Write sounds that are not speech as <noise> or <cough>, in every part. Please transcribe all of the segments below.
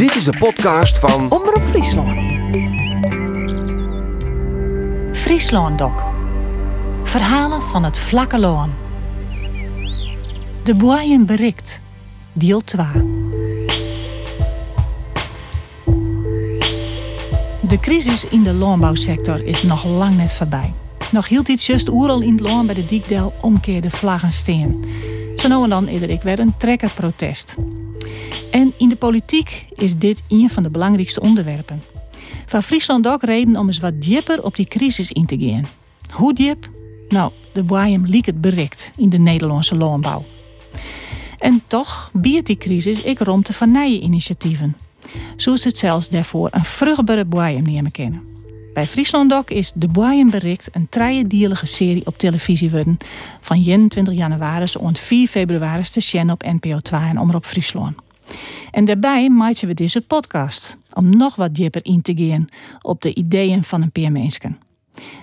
Dit is de podcast van Omroep Friesland. Friesland Doc. Verhalen van het vlakke loon. De Boeien berikt. Deel 2. De crisis in de landbouwsector is nog lang net voorbij. Nog hield iets just oeral in het loon bij de Diekdel omkeerde vlaggen steen. Zo nou dan eerder ik weer een trekkerprotest. En in de politiek is dit een van de belangrijkste onderwerpen. Van Friesland ook reden om eens wat dieper op die crisis in te gaan. Hoe diep? Nou, de Boeiem liek het bereikt in de Nederlandse landbouw. En toch biedt die crisis ik romte van nieuwe initiatieven. Zo is het zelfs daarvoor een vruchtbare Boeiem nemen kennen. Bij Friesland Doc is De Boeien Bericht een trijendielige serie op televisie worden. Van 21 januari en 4 februari te zien op NPO 2 en Omroep Friesland. En daarbij maken we deze podcast om nog wat dieper in te gaan op de ideeën van een paar mensen.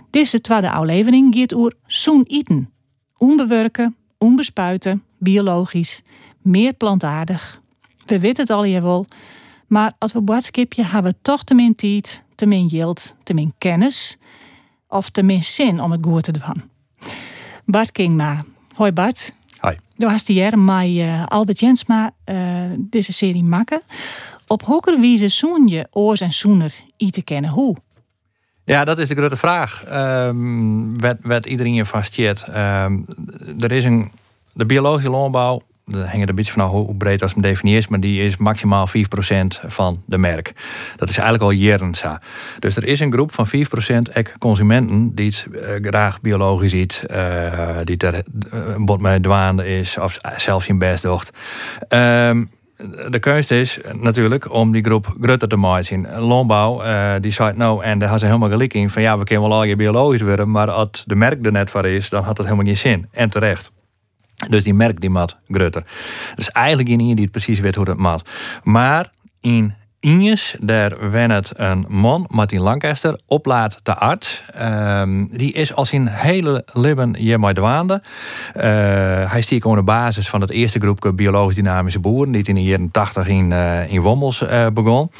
Deze tweede aflevering gaat over zoen eten. Onbewerken, onbespuiten, biologisch, meer plantaardig. We weten het al hier wel, maar als we boodschapje hebben we toch te min tijd, te min geld, te min kennis of te min zin om het goed te doen. Bart Kingma. Hoi Bart. Du hast hier met uh, Albert Jensma uh, deze serie maken. Op welke wijze zoen je oors en zoener te kennen? Hoe? Ja, dat is de grote vraag. Um, wat iedereen je vastjeet. Um, er is een, de biologische landbouw dat hangt er een beetje vanaf hoe breed als men definieert, maar die is maximaal 4% van de merk. Dat is eigenlijk al jaren. Dus er is een groep van 4% consumenten die het uh, graag biologisch ziet, uh, die er uh, een bot mee dwaande is of zelfs in best docht. Um, de keuze is natuurlijk om die groep groter te maken. Landbouw, die zei nou, en daar had ze helemaal gelijk in van ja, we kunnen wel al je biologisch worden, maar als de merk er net voor is, dan had dat helemaal geen zin. En terecht. Dus die merk die mat grutter. Dus eigenlijk in die het precies weet hoe dat mat. Maar in Injes, daar wen het een man, Martin Lancaster, oplaat de arts. Um, die is als in hele leven hiermee dwaande. Uh, hij stiek gewoon de basis van het eerste groepje biologisch dynamische boeren, die in de jaren 80 in, uh, in Wommels uh, begon.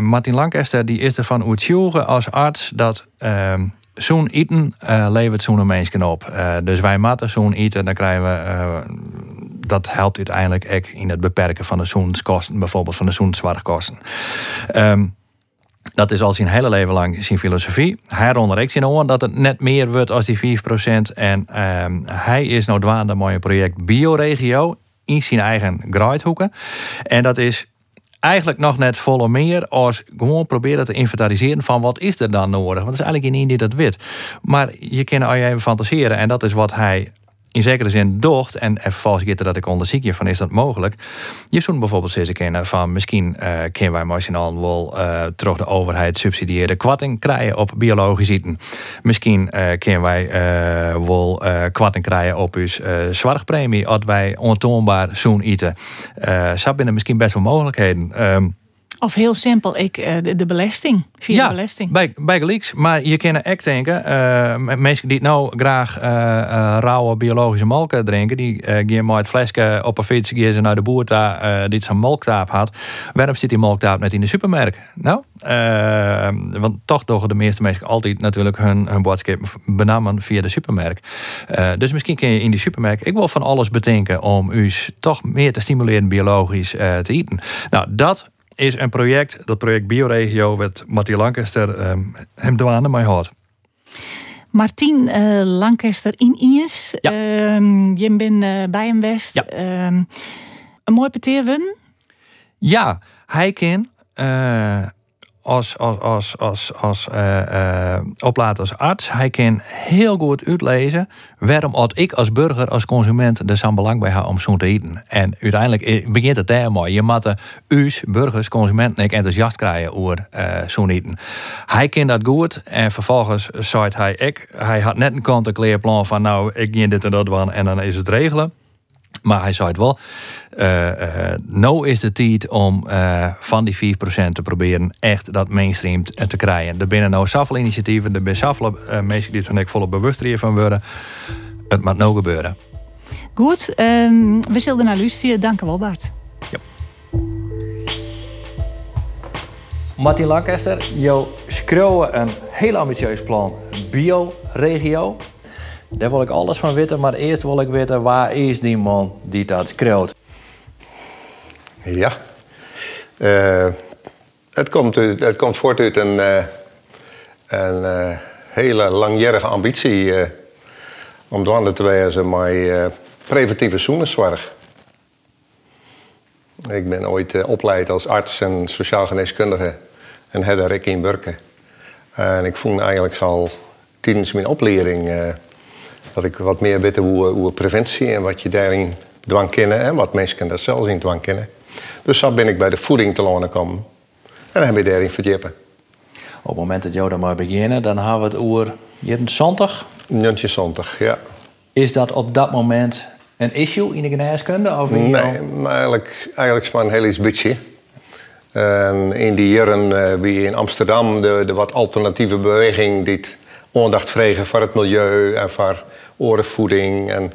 Martin Lancaster die is ervan uitzogen als arts dat zo'n eten uh, levert zo'n mensen op. Uh, dus wij matten zo'n eten, dan krijgen we. Uh, dat helpt uiteindelijk ook in het beperken van de zoenskosten, bijvoorbeeld van de zoenzwartkosten. Um, dat is al zijn hele leven lang zijn filosofie. Hij onderrekt in oor dat het net meer wordt als die 4%. En um, hij is nou dwaande mooi project Bioregio in zijn eigen graaithoeken. En dat is eigenlijk nog net volle meer als gewoon proberen te inventariseren van wat is er dan nodig. Want het is eigenlijk niet die dat weet. Maar je kan al je even fantaseren en dat is wat hij in zekere zin docht, en vervolgens gaat dat ik onderzoek je van is dat mogelijk. Je zou bijvoorbeeld zeggen kennen van misschien uh, kunnen wij machinaal wel uh, terug de overheid subsidieerde kwatting krijgen op biologisch eten. Misschien uh, kunnen wij uh, wel kwatting krijgen op uw zwartpremie als wij ontoonbaar zoen eten. Uh, binnen misschien best wel mogelijkheden. Um, of heel simpel, ik, eh, de, de belasting. Via ja, de belasting. Bij, bij. Maar je kan echt denken, uh, mensen die nou graag uh, uh, rauwe biologische melk drinken, die gaan maar het flesje op een fiets, gaan ze naar de boer daar, die zo'n melktaap had. Waarom zit die melktaap net in de supermarkt? Nou, want toch doen de meeste mensen altijd natuurlijk hun, hun boodschap benamen via de supermarkt. dus misschien kun je in die supermarkt, ik wil van alles bedenken om u toch meer te stimuleren biologisch te eten. Nou, dat is een project, dat project Bioregio, werd Martin Lancaster um, hem douane mij had. Martien uh, Lancaster in Ies. Ja. Uh, je bent uh, bij hem West. Ja. een mooi peteerwen. Ja, hij kan als, als, als, als, als uh, uh, oplaat als arts. Hij kan heel goed uitlezen waarom had ik als burger, als consument, er zo'n belang bij haar om zo te eten. En uiteindelijk begint het daar mooi. Je moet us, burgers, consumenten, enthousiast krijgen over uh, eten. Hij kent dat goed en vervolgens zei hij ik. Hij had net een kant-en-kleer plan van nou, ik ga dit en dat doen en dan is het regelen. Maar hij zei het wel. Uh, uh, nou is de tijd om uh, van die 4% te proberen echt dat mainstream te krijgen. Er binnen nou zoveel initiatieven, er zijn zoveel mensen die er volop bewust van worden. Het moet nou gebeuren. Goed, um, we zullen naar luisteren. Dank u wel, Bart. Ja. Martin Lancaster, je schreeuwen een heel ambitieus plan bio-regio. Daar wil ik alles van weten, maar eerst wil ik weten waar is die man die dat schreeuwt. Ja, uh, het, komt het komt voort uit een, uh, een uh, hele langjarige ambitie om dwanden te wezen met preventieve zoenenzorg. Ik ben ooit opgeleid als arts en sociaal geneeskundige en herder ik in Burken. En ik voelde eigenlijk al tijdens mijn opleiding dat ik wat meer weet hoe, hoe preventie en wat je daarin dwang kennen en wat mensen dat zelfs in dwang kennen. Dus zo ben ik bij de voeding te lonen komen. En dan heb ik daarin verdiepen. Op het moment dat jou dan maar beginnen, dan hebben we het over zondag. zondag, ja. Is dat op dat moment een issue in de geneeskunde? Of in nee, maar eigenlijk, eigenlijk is maar een heel iets beetje. En in die jaren uh, wie in Amsterdam de, de wat alternatieve beweging die aandacht vregen voor het milieu en voor orenvoeding. En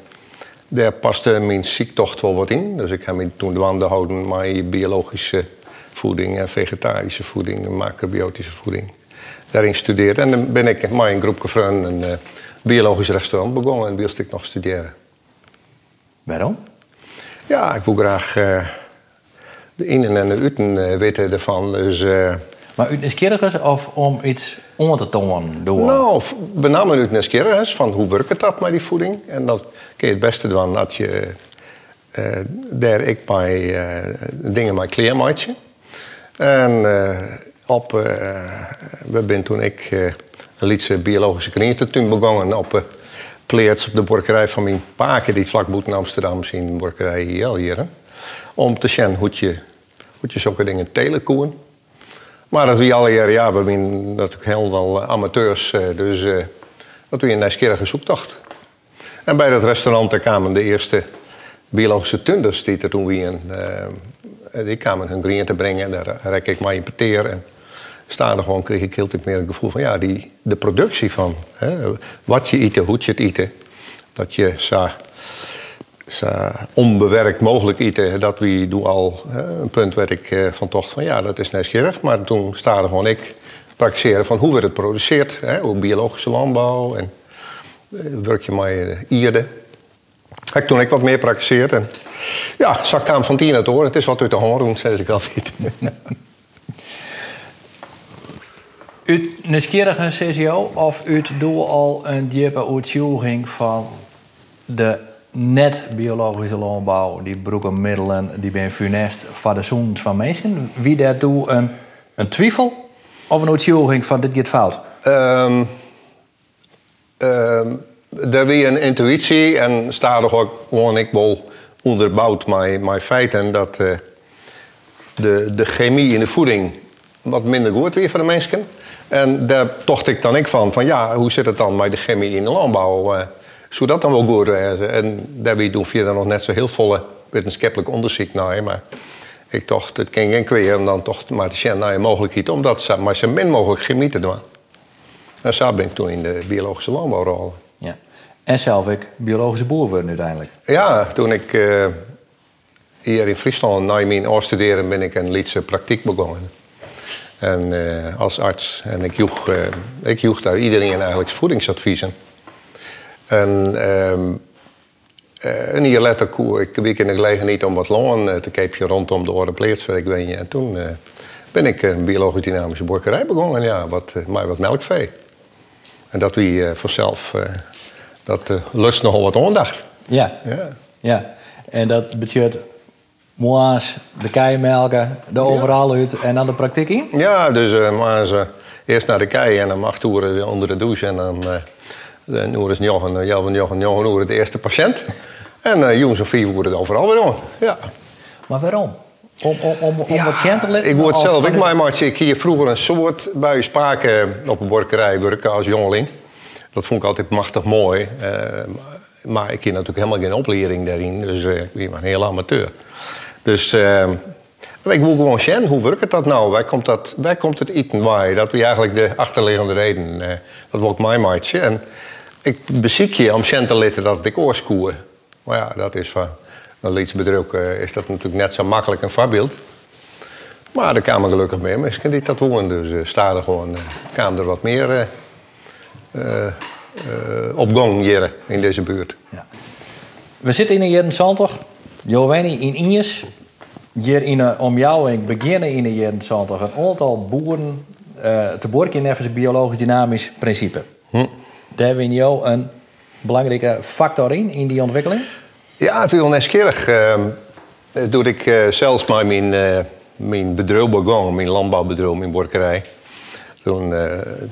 daar paste mijn ziektocht wel wat in. Dus ik heb me toen dwanden houden met biologische voeding en vegetarische voeding en macrobiotische voeding. Daarin studeerd. En dan ben ik met een groep vrienden een biologisch restaurant begonnen en wilde ik nog studeren. Waarom? Ja, ik wil graag uh, de innen en de uten uh, weten ervan. Dus, maar uit of om iets om te tonen door? Nou, bename uit nieuwsgierigheid van hoe werkt dat met die voeding. En dat kun je het beste doen dat je daar ik bij dingen met kleermaatje. En uh, op, uh, we zijn toen ik uh, een liedse biologische kliniektuin begonnen op uh, pleerts op de borkerij van mijn paken die vlak boeten Amsterdam zien, borkerij hier om te zien hoe je, hoe je zulke dingen telekoen. Maar dat we alle jaren, ja, we zijn natuurlijk heel veel amateurs, dus dat we een nieuwsgierige zoektocht. En bij dat restaurant kwamen de eerste biologische tunders die er toen weer eh, die kwamen hun green te brengen en daar rek ik mij importeer. En staan gewoon kreeg ik heel meer het gevoel van ja, die, de productie van hè, wat je eet, hoe je het eet. Dat je zo, zo onbewerkt mogelijk eten, dat we doen al een punt werd ik eh, van tocht van ja, dat is nieuwsgierig. Maar toen staarde gewoon ik praktiseren van hoe wordt het geproduceerd, hoe biologische landbouw en eh, werk je met ierde. Heb toen ik wat meer praktiseerd en ja, zaktaam van tien het hoor. Het is wat uit de hoorn, zeg ik altijd. <laughs> Uit nieuwsgierige CCO of uit doe al een diepe uitzoeking van de net biologische landbouw, die broeken middelen, die ben funest voor de zoon van mensen? Wie daartoe een, een twijfel of een uitzoeking van dit gaat fout? Um, um, een intuïtie en staat ook gewoon ik wel onderbouwd mijn, feiten dat uh, de, de chemie in de voeding wat minder goed weer voor de mensen. En daar tocht ik dan ik van, van ja, hoe zit het dan met de chemie in de landbouw? Uh, zou dat dan wel goed zijn? En daarbij doen we dan nog net zo heel volle wetenschappelijk onderzoek naar. Maar ik dacht, het ging geen kweer om dan toch maar te zien naar je mogelijkheid om dat maar zo min mogelijk chemie te doen. En zo ben ik toen in de biologische landbouw rollen. En zelf ik biologische boer worden uiteindelijk. Ja, toen ik uh, hier in Friesland na mijn studeren ben ik een Lietse praktijk begonnen. En uh, als arts. En ik joeg, uh, ik joeg daar iedereen eigenlijk voedingsadviezen. En ehm, een jaar later ik week in de gelegenheid om wat loon te keepje rondom de Orenpleets. Ik weet En toen ben ik een biologisch dynamische boerderij begonnen. Ja, wat, maar wat melkvee. En dat wie vanzelf dat uh, lust nogal wat aandacht. Ja. ja. ja. En dat betekent moas, de kei melken, de overal uit en dan de praktijk in? Ja, dus uh, ze eerst naar de kei en dan acht uur onder de douche. En dan nu is Jochen, Jochen, Jochen, Jochen uur de eerste patiënt. En uh, jongens of vier worden overal weer om. Ja. Maar waarom? Om, om, om, om wat te Ik word zelf, ik, maar, ik hier vroeger een soort bij spraken op een borkerij werken als jongeling. Dat vond ik altijd machtig mooi. Uh, maar ik heb natuurlijk helemaal geen opleiding daarin. Dus uh, ik ben een heel amateur. Dus uh, ik wil gewoon zien, hoe werkt dat nou? Waar komt, dat, waar komt het eten waar? Dat we eigenlijk de achterliggende reden. dat wordt mijn maatje. En ik beziek je om zien te litten dat ik oorskoer. Maar ja, dat is van een lietsbedruk is dat natuurlijk net zo makkelijk een voorbeeld. Maar er kwamen gelukkig meer mensen die dat wonen. Dus uh, staat gewoon, uh, kwam er wat meer uh, op gang hier in deze buurt. Ja. We zitten in de jaren 20. Giovanni in Injes. Hier in een omjouwing beginnen in de jaren 20 een aantal boeren te borken in biologisch dynamisch principe. Hm. Daar win een belangrijke factor in, in die ontwikkeling? Ja, het is wel nieuwsgierig. Uh, doe ik zelfs maar mijn mijn bedrijf begon, mijn landbouwbedrijf, mijn borkerij. Toen uh,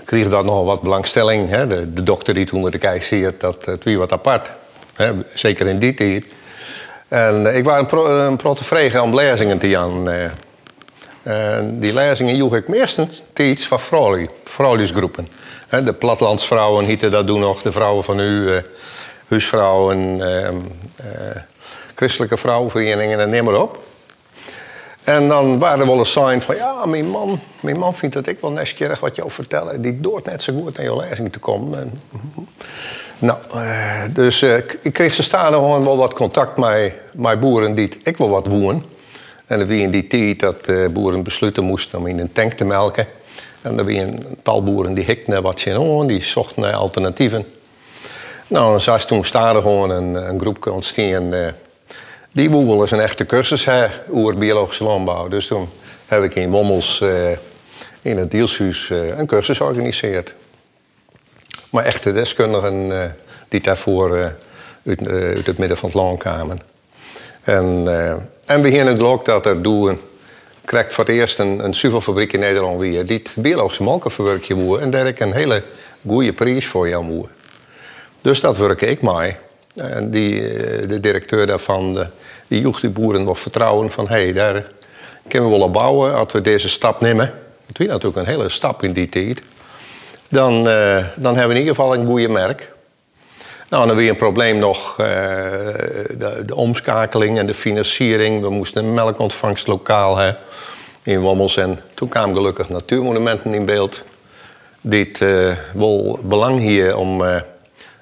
kreeg dat nogal wat belangstelling. Hè. De, de, dokter die toen de kijk ziet, dat het weer wat apart. Hè. Zeker in die tijd. En uh, ik was een, pro, een om lezingen te gaan. En die lezingen joeg ik meestens iets van vrouwen, vrouwelijksgroepen. De plattelandsvrouwen hieten dat doen nog, de vrouwen van u, huisvrouwen, ehm, christelijke vrouwenverenigingen en neem maar op. En dan waren er wel een sign van, ja, mijn man, mijn man vindt dat ik wel nieuwsgierig wat jou vertellen. Die doort net zo goed naar jouw lezing te komen. En, nou, eh, dus ik kreeg ze staan gewoon wel wat contact met, met boeren die ik wel wat woon. En wie in die tijd dat uh, boeren besluiten moesten om in een tank te melken. En er wie een tal boeren die hikten wat ze die zochten naar alternatieven. Nou, dan zag toen staan gewoon een, een groep ontstaan die Woebel is een echte cursus hè, over biologische landbouw. Dus toen heb ik in Wommels uh, in het Dielshuis een cursus georganiseerd. Maar echte deskundigen die daarvoor uit, uit, het midden van het land kwamen. En, en we hier ook dat er doen krijgt voor het eerst een, een zuivelfabriek in Nederland weer die het biologische molkenverwerkje moet en daar ik een hele goede prijs voor jou moet. Dus dat werk ik maar. En die, de directeur daarvan, die joeg die boeren nog vertrouwen van... hé, hey, daar kunnen we wel op bouwen als we deze stap nemen. Het was natuurlijk een hele stap in die tijd. Dan, uh, dan hebben we in ieder geval een goede merk. Nou, dan weer een probleem nog, uh, de, de, omschakeling en de financiering. We moesten een melkontvangstlokaal hebben in Wommels. En toen kwamen gelukkig natuurmonumenten in beeld. Dit uh, wel belang hier om uh,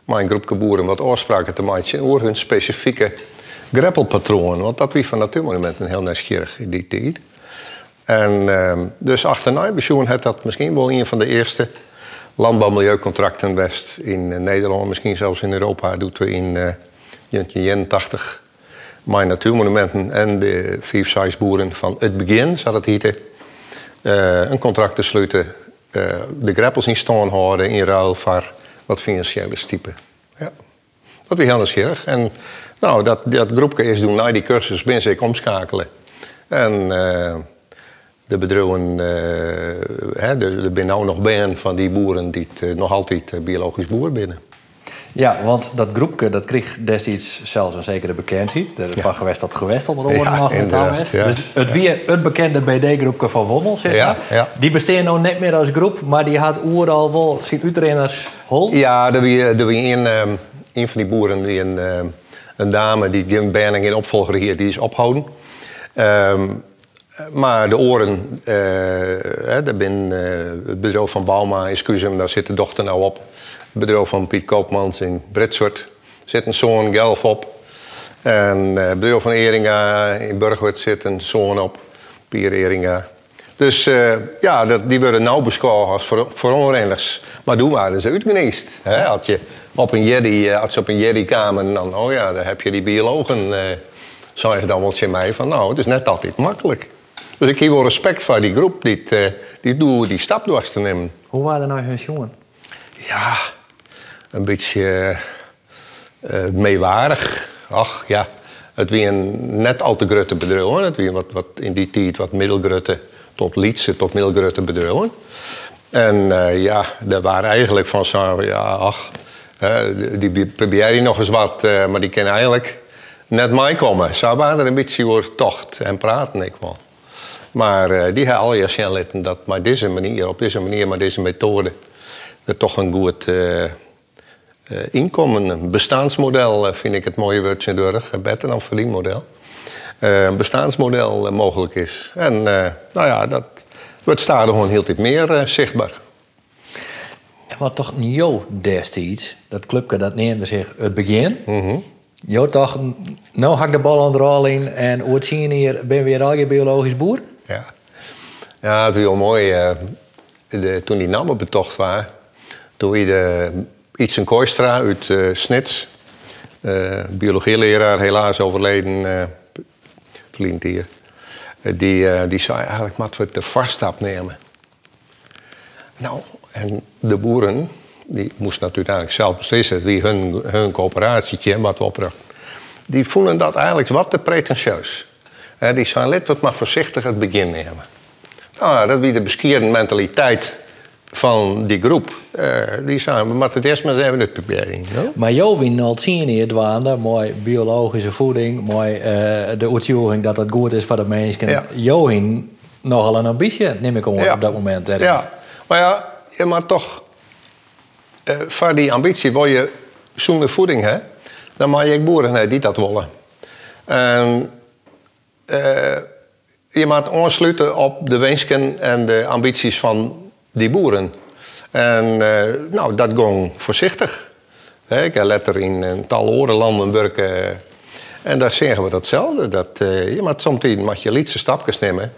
mijn groepje boeren wat oorspraken te maken over hun specifieke greppelpatroon. Want dat was van Natuurmonumenten heel nieuwsgierig in die tijd. En uh, dus achterna had dat misschien wel een van de eerste landbouwmilieucontracten west in uh, Nederland, misschien zelfs in Europa, doet we in uh, 1981 mijn natuurmonumenten en de vijf boeren van het begin, zou het heten, uh, een contract te sluiten, uh, de greppels in stand houden in ruil voor wat financiële stiepen. Ja. Dat was heel nieuwsgierig. En nou, dat, dat groepje is doen na die cursus ben ik omschakelen. En de bedrijven, uh, hè, er zijn nou nog bijeen van die boeren die het, uh, nog altijd biologisch boer binnen. Ja, want dat groepje dat kreeg destijds zelfs een zekere bekendheid. De van gewest tot gewest onder de ja, nog ja. Dus het weer het bekende BD-groepje van Wommel, zeg maar. Ja, Die bestaan nou net meer als groep, maar die had al wel zijn uitrenners hol. Ja, er was een, een van die boeren die een een dame die Jim Banning in opvolger hier, die is ophouden. Um, maar de oren, uh, hè, daar ben, uh, het bedrijf van Bauma in daar zit de dochter nou op. Het bedrijf van Piet Koopmans in Britswert zit een zoon Gelf op. En uh, het bedrijf van Eringa in Burgwert zit een zoon op, Pier Eringa. Dus ja, dat, die worden nou beschouwd als voor, voor Maar toen waren ze uitgeneest. Hè? Had je op een eh, als je op een Jedi-kamer, dan, oh ja, daar heb je die biologen. Uh, zeggen dan wel tegen mij van, nou, het is net altijd makkelijk. Dus ik heb wel respect voor die groep die, uh, die, die, die stap door te nemen. Hoe waren nou hun jongen? Ja, een beetje uh, meewarig. Ach ja, het was een net al te grote bedrijf. Het was wat, wat in die tijd wat middelgrote tot Lietse, tot middelgrote bedrijven. En uh, ja, daar waren eigenlijk van zo, ja, ach, die probeer je nog eens wat, uh, maar die kunnen eigenlijk net mij komen. Zo waren er een beetje over tocht en praten ik wel. Maar uh, die hebben al je laten dat maar deze manier, op deze manier, met deze methode, er toch een goed uh, inkomen, een bestaansmodel, vind ik het mooie woordje door, beter dan verdienmodel. een bestaansmodel mogelijk is. En nou ja, dat wordt stadig gewoon heel veel meer zichtbaar. En wat toch Jo destijds, dat clubje dat neemde zich het begin. Mm -hmm. Jo toch, nou hak de bal aan de rol in en hoe het zien hier, ben weer al je biologisch boer? Ja. Ja, het was heel mooi. eh, de, toen die namen betocht waren, toen je de iets een Kooistra uit eh, Snits, eh, biologieleraar, helaas overleden, verliezen hier. Die, die zei eigenlijk, moeten we de vaststap nemen. Nou, en de boeren, die moesten natuurlijk zelf beslissen wie hun, hun coöperatietje wat opbracht. Die voelen dat eigenlijk wat te pretentieus. Die zijn lid wat maar voorzichtig het begin nemen. Nou, dat wie de beskierde mentaliteit van die groep. Eh, die zijn, we moeten het eerst maar eens even uitproberen. no? Maar Jo win al zien hier dwaande, mooi biologische voeding, mooi eh, de uitvoering dat het goed is voor de mensen. Ja. Jo in nogal een ambitie, neem ik om Ja. op dat moment. hè. Ja, maar ja, je moet toch... eh voor die ambitie wil je zoende voeding, hè? Dan moet je boeren hebben die dat willen. En je moet aansluiten op de wensen en de ambities van die boeren. En eh, nou, dat ging voorzichtig. Ik heb letter in een tal landen werken. En daar zeggen we datzelfde. Dat, eh, je moet soms je lietse stapjes nemen.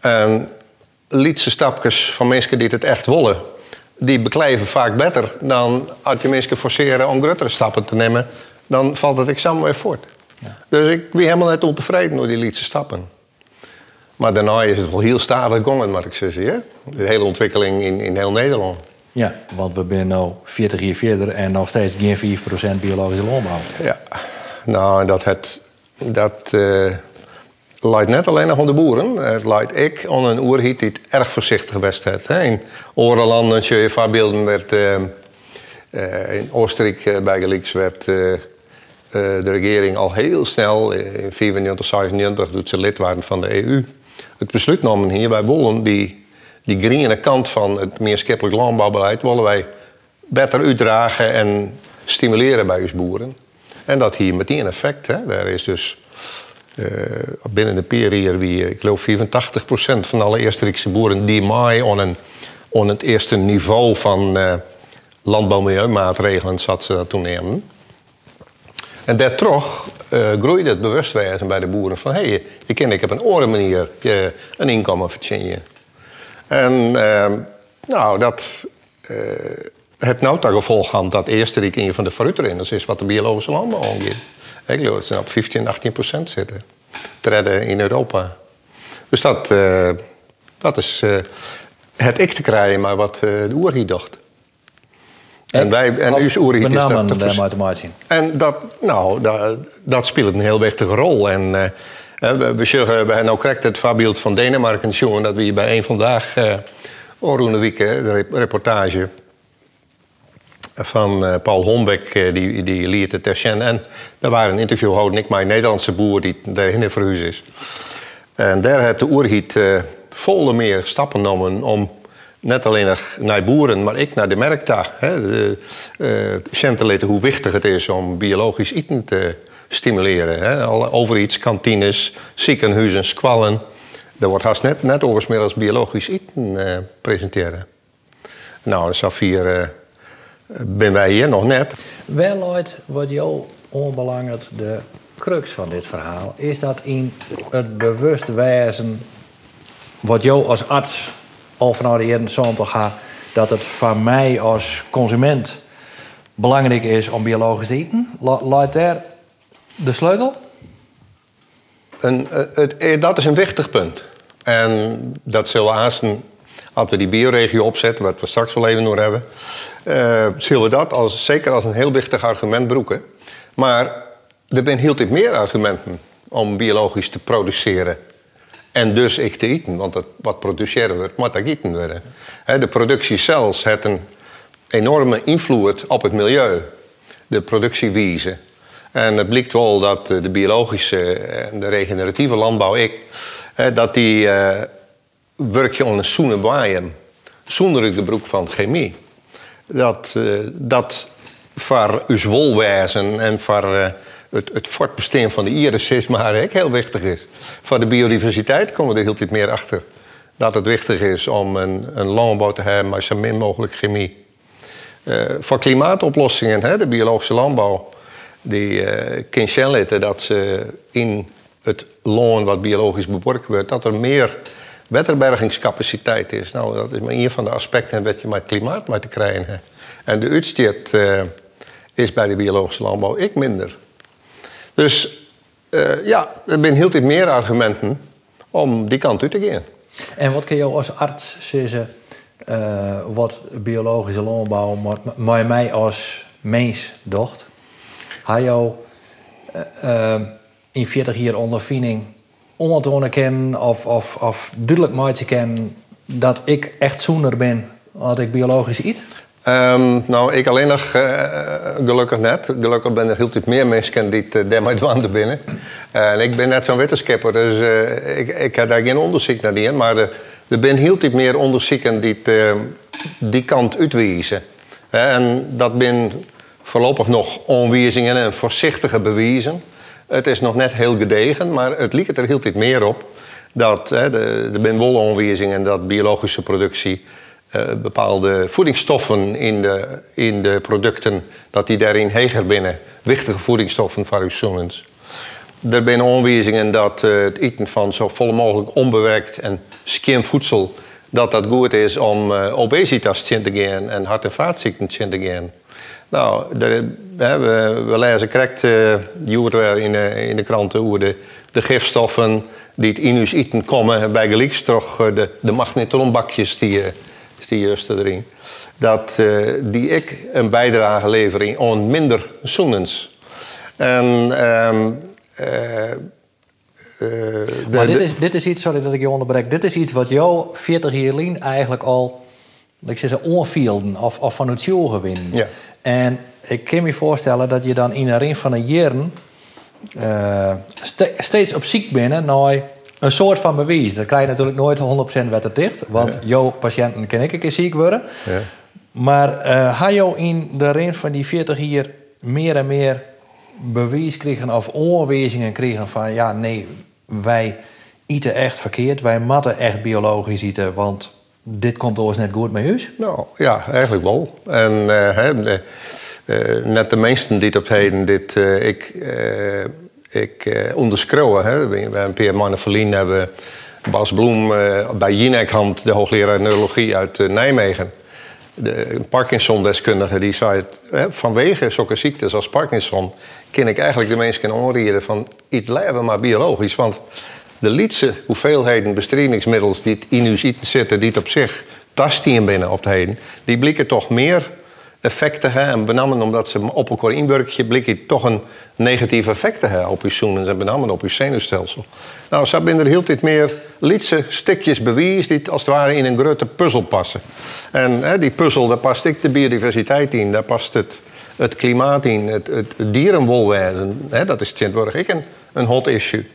En lietse stapjes van mensen die het echt willen, die beklijven vaak beter dan als je mensen forceren om grotere stappen te nemen. Dan valt het examen weer voort. Dus ik ben helemaal net ontevreden door die lietse stappen. Maar daarna is het wel heel stadig gegaan, moet ik zeggen. De hele ontwikkeling in, in heel Nederland. Ja, want we zijn nu 40 jaar verder en nog steeds geen 4% biologische landbouw. Ja, nou, dat, het, dat eh, leidt net alleen nog om de boeren. Het leidt ik om een oerhiet die het erg voorzichtig geweest heeft. hè. In andere landen, zie je voorbeelden, werd eh, eh, in Oostenrijk uh, bijgelijks werd de regering al heel snel, eh, in 94, 96, toen ze lid waren van de EU, het besluit namen hier, wij willen die, die groene kant van het meerschappelijk landbouwbeleid, willen wij beter uitdragen en stimuleren bij ons boeren. En dat hier meteen effect. Hè. Daar is dus eh, binnen de periode wie, eh, ik geloof 84% van alle Eerste-Rijkse boeren die maai on, een, on het eerste niveau van eh landbouwmilieumaatregelen zat ze dat toen nemen. En daardoor eh groeide het bewustwijn bij de boeren van hé, hey, je kent ik heb een andere manier je een inkomen verdienen. En eh, nou, dat eh, het tot gevolg had dat Eerste een van de fruitrenners is wat de biologische landbouw aangeeft. Ik geloof dat ze op 15, 18 procent zitten. Te redden in Europa. Dus dat, eh, dat is het ik te krijgen, maar wat de Oerhi dacht. En, wij, en uw Oerhi is dat maar te maken zien. en dat, nou, dat, dat speelt een heel wichtige rol. En eh, we, we zeggen, we hebben nou correct het voorbeeld van Denemarken jongen dat we hier bij een vandaag, hè, de rep- reportage van eh, Paul Hombeck, die, die liet het Terchen. En daar waren een interview houden, ik, mijn Nederlandse boer die daarin verhuisd is. En daar heeft de Oerhiet eh volle meer stappen genomen om net alleen naar boeren, maar ik naar de marktdag. Hè, laten hoe wichtig het is om biologisch eten te stimuleren. Hè. Alle overiets, kantines, ziekenhuizen, squallen. Daar wordt haast net, net overigens meer als biologisch eten eh, presenteren. Nou, Safir, eh ben wij hier nog net. Wel ooit wordt jou onbelangrijk de crux van dit verhaal. Is dat in het bewust wijzen wat jou als arts al vanuit de jaren 70 gaat, dat het van mij als consument belangrijk is om biologisch te eten? La- Laat daar de sleutel? Eh, het, eh, dat is een wichtig punt. En dat zullen aanstaan, als we die bioregio opzetten, wat we straks wel even nog hebben, eh, zullen we dat als, zeker als een heel wichtig argument broeken. Maar er zijn heel veel meer argumenten om biologisch te produceren. En dus ik te eten, want wat produceren wordt, moet ook eten worden. De productie zelfs heeft een enorme invloed op het milieu. De productiewijze. En het blijkt wel dat eh, de biologische en de regeneratieve landbouw, ik, dat die eh werk je onder zoene baaien, zonder de broek van chemie. Dat, eh, dat voor uw wolwezen en voor het, het van de iris is maar heel wichtig is. Voor de biodiversiteit komen we er heel tijd meer achter. Dat het wichtig is om een, een landbouw te hebben met zo min mogelijk chemie. Eh, voor klimaatoplossingen, hè, de biologische landbouw, die eh kan dat ze in het loon wat biologisch beworken wordt, dat er meer wetterbergingscapaciteit is. Nou, dat is maar een van de aspecten wat je met klimaat moet te krijgen. En de uitstoot uh, is bij de biologische landbouw ik minder. Dus uh, ja, er zijn heel veel meer argumenten om die kant uit te gaan. En wat kun je als arts zeggen, uh, wat biologische landbouw maar mij als mens docht? Hij jou in 40 jaar ondervinding te kennen of, of, of duidelijk te kennen dat ik echt zoener ben als ik biologisch eet? Um, nou, ik alleen nog uh, gelukkig net. Gelukkig ben er heel veel meer mensen die uh, daarmee wanden binnen. En ik ben net zo'n wetenschapper, dus ik, ik heb daar geen onderzoek naar die. Maar er, er zijn heel veel meer onderzoeken die die kant uitwijzen. En dat zijn voorlopig nog onwijzingen en voorzichtige bewijzen. Het is nog net heel gedegen, maar het lijkt er heel veel meer op dat de, de ben en dat biologische productie uh, bepaalde voedingsstoffen in de, in de producten, dat die daarin heger binnen. Wichtige voedingsstoffen zoonens. Er zijn aanwijzingen dat uh, het eten van zo vol mogelijk onbewerkt en skim voedsel, dat dat goed is om uh, obesitas te gaan en hart- en vaatziekten te gaan. Nou, we, we lezen correct uh, in, in de kranten hoe de, gifstoffen die het in eten komen bij gelijks toch de, de magnetronbakjes die, die juist erin. Dat uh, die ik een bijdrage lever aan minder zoenens. En um, uh, uh, maar dit is, dit is iets, sorry dat ik je onderbreek, dit is iets wat jou 40 jaar eigenlijk al, ik zeg, onvielden of, of van het jogen winnen. Ja. En ik kan me voorstellen dat je dan in een ring van een jaren uh, steeds op ziek bent naar een soort van bewijs. Dat krijg je natuurlijk nooit 100% wetter dicht, want ja. jouw patiënten kan ik een keer ziek worden. Ja. Maar uh, had je in de ring van die 40 jaar meer en meer bewijs kregen of onwijzingen kregen van ja, nee, wij eten echt verkeerd, wij matten echt biologisch eten, want dit komt ons net goed met u? Nou ja, eigenlijk wel. En uh, uh, net de meesten die het op heden dit, uh, ik, uh, onderschreeuwen. Hè. We hebben Pierre Manneverlien hebben Bas Bloem bij Jinek de hoogleraar neurologie uit Nijmegen. De Parkinson-deskundige die zei het, hè, vanwege zulke ziektes als Parkinson... ken ik eigenlijk de mensen onreden van iets leven maar biologisch. Want de lietse hoeveelheden bestrijdingsmiddels die in uw zitten, die op zich tastien binnen op het heden, die blikken toch meer effecten hebben. En benamelijk omdat ze op elkaar inwerken, blikken toch een negatieve effecten hebben op uw zoenen en benamelijk op uw zenuwstelsel. Nou, zo zijn er heel tijd meer lietse stukjes bewijs die als het ware in een grote puzzel passen. En hè, die puzzel, daar past ik de biodiversiteit in, daar past het, het klimaat in, het, het, dierenwolwezen. Hè, dat is tegenwoordig ik een, een hot issue.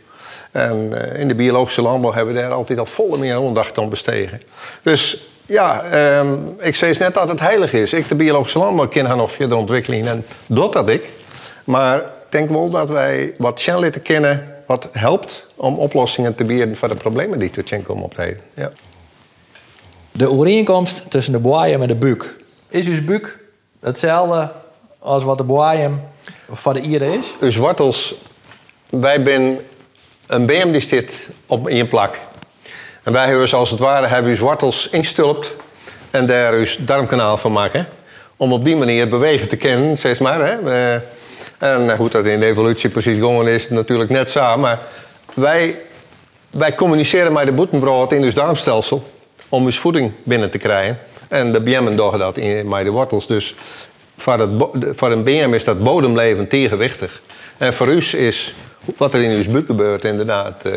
En uh, in de biologische landbouw hebben we daar altijd al volle meer aandacht aan besteden. Dus ja, um, ik zei net dat het heilig is. Ik, de biologische landbouw, ken haar nog verder ontwikkeling en dat dat ik. Maar ik denk wel dat wij wat Shanlitten kennen, wat helpt om oplossingen te bieden voor de problemen die tot komen optreden. Ja. De overeenkomst tussen de boaiem en de buik. Is uw buik hetzelfde als wat de boaiem van de ieren is? Uw wortels, wij zijn een BM die zit op in je plak. En wij hebben als het ware hebben uw wortels instulpt en daar uw darmkanaal van maken. Om op die manier bewegen te kennen, zeg maar. Hè. Eh, en hoe dat in de evolutie precies gegaan is, natuurlijk net zo. Maar wij, wij communiceren met de boetenbrood in uw darmstelsel om uw voeding binnen te krijgen. En de BM'en doen dat in, met de wortels. Dus voor, het, voor een BM is dat bodemleven tegenwichtig. En voor u is wat er in uw buik gebeurt inderdaad uh,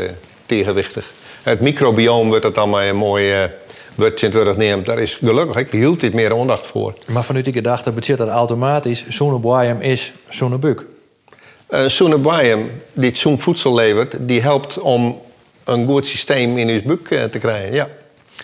tegenwichtig. Het microbioom wordt het allemaal een mooi uh, woordje neemt. Daar is gelukkig ik hield dit meer aandacht voor. Maar vanuit die gedachte betekent dat automatisch zo'n is zo'n buk. Uh, zo'n biome die zo'n voedsel levert, die helpt om een goed systeem in uw buk uh, te krijgen. Ja.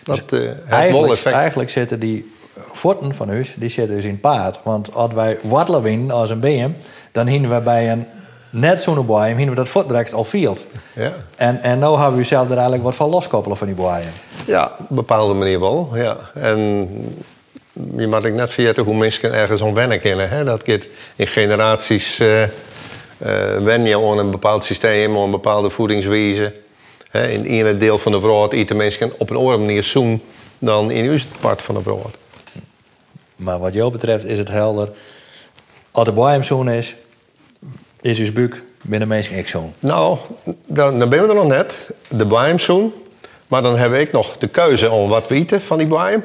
Dat uh, eigenlijk, effect. eigenlijk zitten die voeten van u, die zitten dus in paard. Want als wij wortelen winnen als een BM, dan hinnen we bij een net zo'n boeien, hebben we dat voortdrechts al field. Ja. En, en nu hebben we zelf er eigenlijk wat van loskoppelen van die boeien. Ja, op een bepaalde manier wel. Ja. En je moet ik net vergeten hoe mensen ergens om wennen kennen. Hè? Dat gaat in generaties uh, uh, wennen je aan een bepaald systeem, aan een bepaalde voedingswijze. Hè, in het ene deel van de brood eten mensen op een andere manier zoen dan in uw part van de brood. Maar wat jou betreft is het helder. Als de boy zoon is, is uw buik binnen ik zoon. Nou, dan, dan ben we er nog net. De bijeemzoen. Maar dan we ook nog de keuze om wat we eten van die.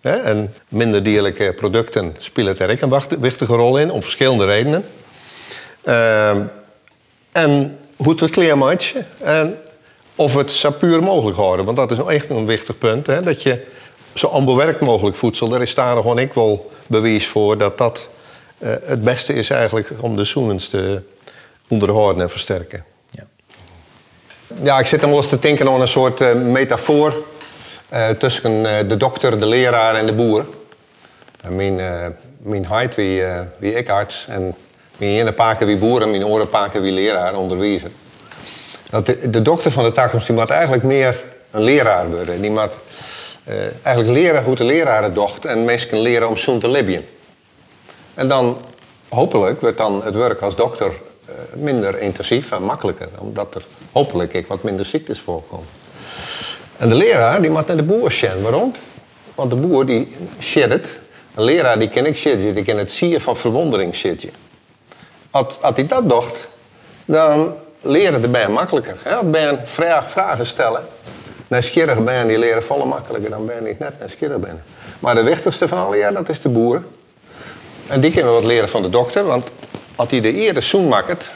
Hè, En minder dierlijke producten spelen er ook een wichtige rol in, om verschillende redenen. Ehm, en hoe het kleermatje. En of het zo puur mogelijk houden. Want dat is echt een wichtig punt. Hè, dat je zo onbewerkt mogelijk voedsel, daar is daar gewoon ik wel bewijs voor dat dat eh, het beste is eigenlijk om de zoenens te onderhouden en versterken. Ja. Ja, ik zit dan wel eens te denken aan een soort eh, metafoor eh, tussen de dokter, de leraar en de boer. En mijn, mijn huid wie, wie ik arts en mijn ene paken wie boer en mijn oren paken wie leraar onderwijzer. Dat de, de dokter van de toekomst die moet eigenlijk meer een leraar worden. Die moet eigenlijk leren hoe de leraar het docht en mensen kunnen leren om zoen te libben. En dan hopelijk wordt dan het werk als dokter eh, minder intensief en makkelijker. Omdat er hopelijk ik wat minder ziektes voorkomen. En de leraar die moet naar de boer zien. Waarom? Want de boer die shit het. Een leraar die ken ik shit. Die kan het zien van verwondering shit. Als, hij dat docht, dan leren de bijen makkelijker. Als bijen vraag, vragen stellen. Nieuwsgierig bijen die leren volle makkelijker dan bijen die net nieuwsgierig zijn. Maar de wichtigste van alle, ja, dat is de boer. En die kunnen we wat leren van de dokter, want als hij de eerder zoen maakt,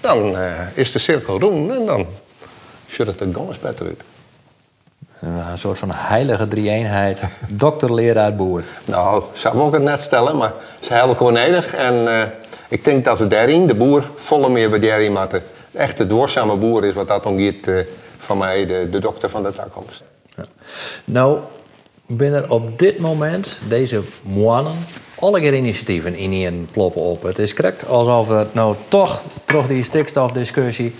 dan eh, is de cirkel rond en dan ziet het er gewoon eens beter uit. Een soort van heilige drie-eenheid. Dokter, leraar, boer. Nou, zou ik het net stellen, maar ze zijn heel oneindig. En eh, ik denk dat we daarin, de boer, volle meer waardering moeten. De echte doorzame boer is wat dat omgeeft eh van mij, de, de dokter van de toekomst. Ja. Nou, binnen op dit moment, deze maanden, alle initiatieven in hier ploppen op. Het is correct alsof het nou toch, toch die stikstofdiscussie,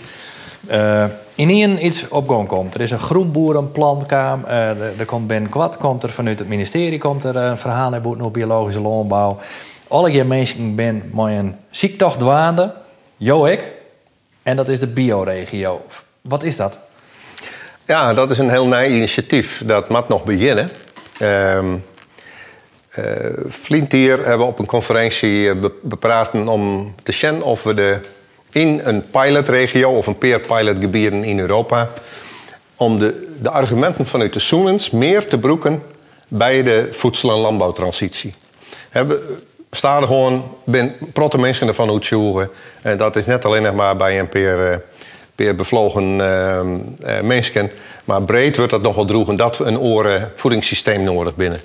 eh in hier iets op gang komt. Er is een groenboerenplan, kwam, eh, er, komt Ben Kwad, komt er vanuit het ministerie komt er een verhaal naar biologische landbouw. Alle keer mensen ben met een ziektocht dwaande, jo ik, en dat is de bioregio. Wat is dat? Ja, dat is een heel nieuw initiatief. Dat moet nog beginnen. Ehm eh, Flint hier hebben we op een conferentie eh, be- bepraten om te zien of we de, in een pilotregio of een peer pilotgebieden in Europa, om de, de argumenten vanuit de Soenens meer te broeken bij de voedsel- en landbouwtransitie. Hebben, staan gewoon ben protte mensen ervan uitzoeken. En dat is net alleen nog maar bij een peer, eh, peer bevlogen eh, eh, mensen. Maar breed wordt dat nog wel droegen dat we een oren voedingssysteem nodig binnen.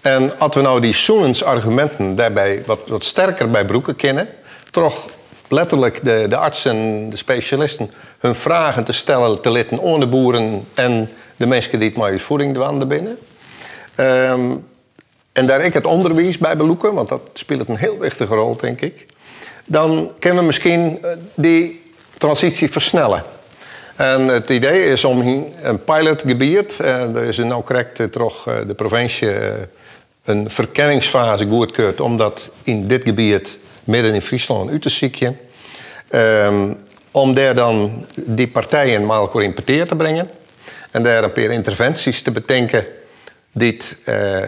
En als we nou die Soenens argumenten daarbij wat, wat sterker bij broeken kennen, toch letterlijk de, de artsen, de specialisten, hun vragen te stellen, te litten aan de boeren en de mensen die het maar voeding dwanden binnen. Ehm, en daar ik het onderwijs bij beloeken, want dat speelt een heel wichtige rol, denk ik. Dan kunnen we misschien eh, die transitie versnellen. En het idee is om een pilotgebied, eh, er is nou correct eh, toch de provincie een verkenningsfase goedkeurt om dat in dit gebied midden in Friesland zieken. Ehm, om daar dan die partijen maar elkaar in peteer te brengen. En daar een paar interventies te bedenken die eh,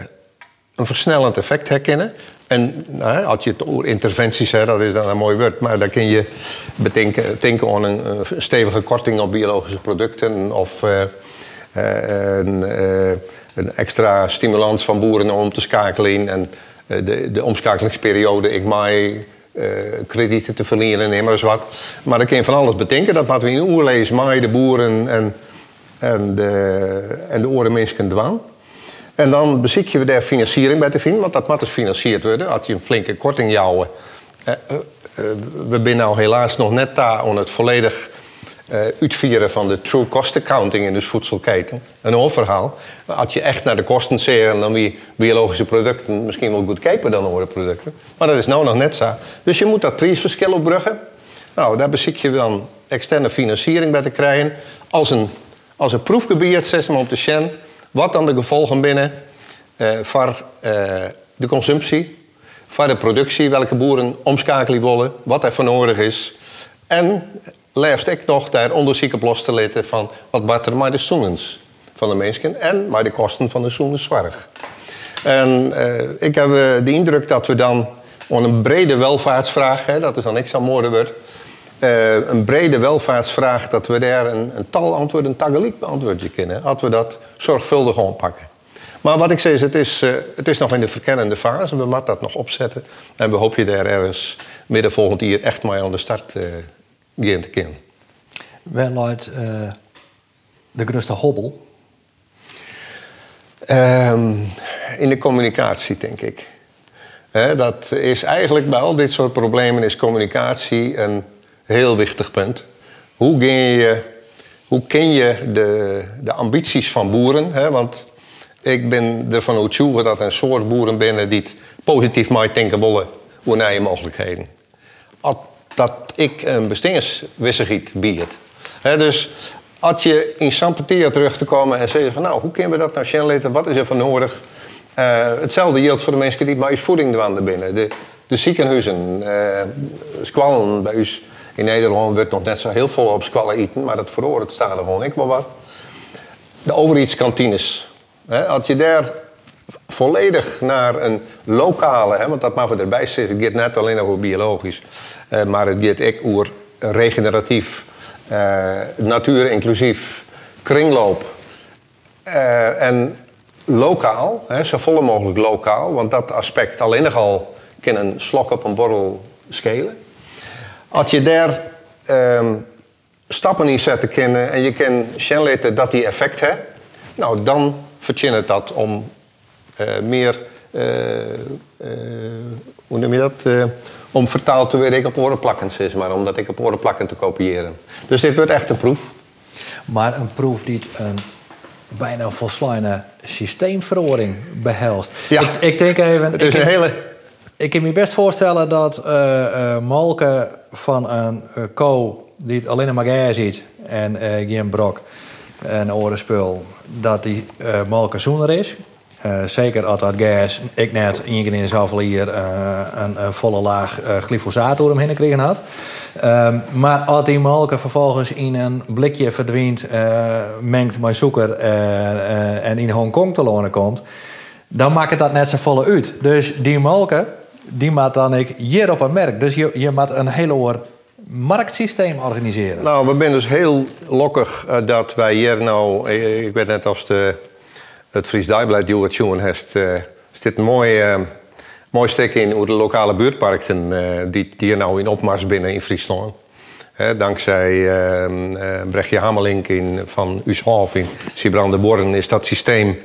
een versnellend effect herkennen. En nou, als je het over interventies hebt, dat is dan een mooi woord, maar dan kun je bedenken, denken aan een, stevige korting op biologische producten of eh, een, extra stimulans van boeren om te schakelen en eh, de, de omschakelingsperiode, ik maai eh, kredieten te verlenen en maar eens wat. Maar dan kun je van alles bedenken. Dat laten we in oerlees, de boeren en, en de, en de dwaan. En dan beziek je daar financiering bij te vinden, want dat moet dus gefinancierd worden. Als je een flinke korting jouwen. Eh, we zijn nou helaas nog net daar om het volledig eh uitvieren van de true cost accounting in de voedselketen. Een overhaal. Als je echt naar de kosten zeer, dan wie biologische producten misschien wel goedkoper dan andere producten. Maar dat is nou nog net zo. Dus je moet dat prijsverschil opbruggen. Nou, daar beziek je dan externe financiering bij te krijgen. Als een, als een proefgebied, maar, om te zien wat dan de gevolgen binnen eh, voor eh, de consumptie, voor de productie, welke boeren omschakelen willen, wat er voor nodig is. En leefst ik nog daar onderzoek op los te letten van wat er maar de zoenens van de mensen en maar de kosten van de zoenenzorg. En eh, ik heb eh, de indruk dat we dan om een brede welvaartsvraag, hè, dat is dan niks aan moorden wordt, eh, een brede welvaartsvraag, dat we daar een, een tal antwoorden, een tageliek beantwoordje kunnen. Dat we dat zorgvuldig aanpakken. Maar wat ik zeg is, het is, het is nog in de verkennende fase. We moeten dat nog opzetten. En we hopen je daar ergens midden volgend jaar echt mee aan de start te kunnen. Wel uit uh, de grootste hobbel? Um, in de communicatie, denk ik. He, dat is eigenlijk bij al dit soort problemen is communicatie een heel wichtig punt. Hoe, ken je, hoe ken je de, de ambities van boeren? Hè? Want ik ben ervan overtuigd dat er een soort boeren binnen die het positief mij denken willen hoe nieuwe mogelijkheden. Dat ik een bestingerswissegiet biedt. dus als je in Sampeteer terug te komen en zeggen van nou, hoe kunnen we dat nou snel Wat is er voor nodig? Uh, hetzelfde geldt voor de mensen die bij voeding er binnen. De, de ziekenhuizen, uh, squallen bij ons in Nederland wordt nog net zo heel veel op squallen eten, maar dat veroordeelt staan gewoon ik wel wat. De overheidskantines. als je daar volledig naar een lokale, hè, want dat mag we erbij zeggen, het gaat net alleen over biologisch, uh, maar het gaat ook over regeneratief, uh, natuur inclusief, kringloop. Uh, en lokaal, hè, zo vol mogelijk lokaal, want dat aspect alleen nog al kan een slok op een borrel schelen. Als je daar um, stappen in zetten en je kan zien dat die effect heeft, nou dan verdient het dat om meer, uh, hoe noem je dat, om vertaald te worden op orenplakkens is, maar omdat ik op orenplakken te kopiëren. Dus dit wordt echt een proef. Maar een proef die een bijna volslagen systeemverhoring behelst. Ja, ik, ik denk even. Het is een hele. Ik kan me best voorstellen dat uh, uh, molken van een uh, ko die het alleen maar gas ziet en geen brok en orenspul, dat die molken zoener is. Zeker als dat gas, ik net één keer in zoveel hier een, een, volle laag glyfosaat door hem heen gekregen had. Um, maar als die molken vervolgens in een blikje verdwijnt, mengt met suiker en in Hongkong te lonen komt, dan maakt het dat net zo volle uit. Dus die molken die maakt dan ik hier op een merk. Dus je, je moet een heel oor marktsysteem organiseren. Nou, we zijn dus heel lokkig uh, dat wij hier nou... Ik, ik weet net als de, het Fries Dagblad die heeft... Uh, zit een mooi, uh, mooi stuk in hoe de lokale buurtparken... die, die hier nou in opmars binnen in Friesland. dankzij Brechtje Hamelink in, van Ushof in Siebrande is dat systeem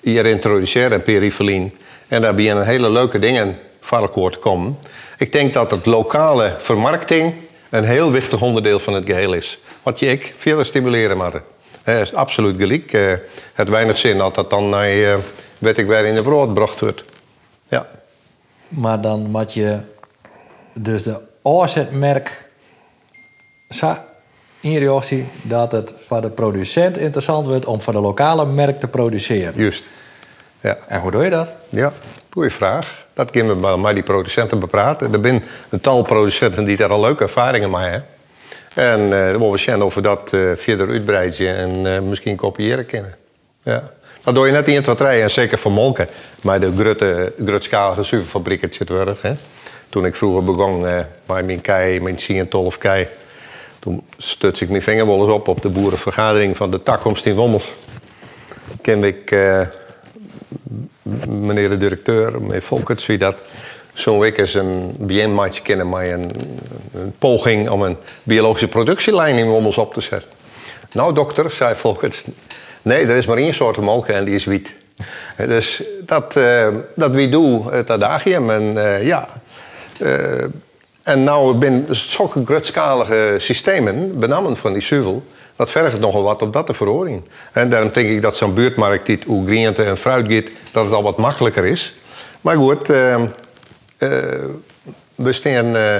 hier introduceerd en Perifelien. En daar een hele leuke dingen varkenoord komen. Ik denk dat het lokale vermarkting een heel wichtig onderdeel van het geheel is. Wat je ik veel stimuleren moet. Het is absoluut gelijk. Uh, het weinig zin dat dat dan naar, uh, weet ik weer, in de brood gebracht wordt. Ja. Maar dan moet je dus de oorzetmerk in reactie dat het voor de producent interessant wordt om voor de lokale merk te produceren. Juist. Ja. En hoe doe je dat? Ja, goede vraag. Dat kunnen we met die producenten bepraten. Er zijn een tal producenten die daar al leuke ervaringen mee hebben. En uh, we zien of we dat uh, verder uitbreiden en uh, misschien kopiëren kunnen. Ja. Dat je net in het rijden, en zeker voor molken. Maar de grote, grootschalige zit. Toen ik vroeger begon met mijn kei, mijn 10 12 kei... toen stuts ik mijn vinger wel eens op op de boerenvergadering van de takkomst in Wommels. Ken ik meneer de directeur, meneer Volkerts, wie dat zo'n week eens een BN-match kennen met een, poging om een biologische productielijn in Wommels op te zetten. Nou, dokter, zei Volkerts, nee, er is maar één soort molk en die is wit. Dus dat, uh, dat wie doe adagium. En uh, ja. Uh, en nou ben zulke grootschalige systemen, benamen van die zuivel, dat vergt nogal wat op dat te verhoren. En daarom denk ik dat zo'n buurtmarkt die hoe groente en fruit gaat, dat het al wat makkelijker is. Maar goed, we staan... Uh,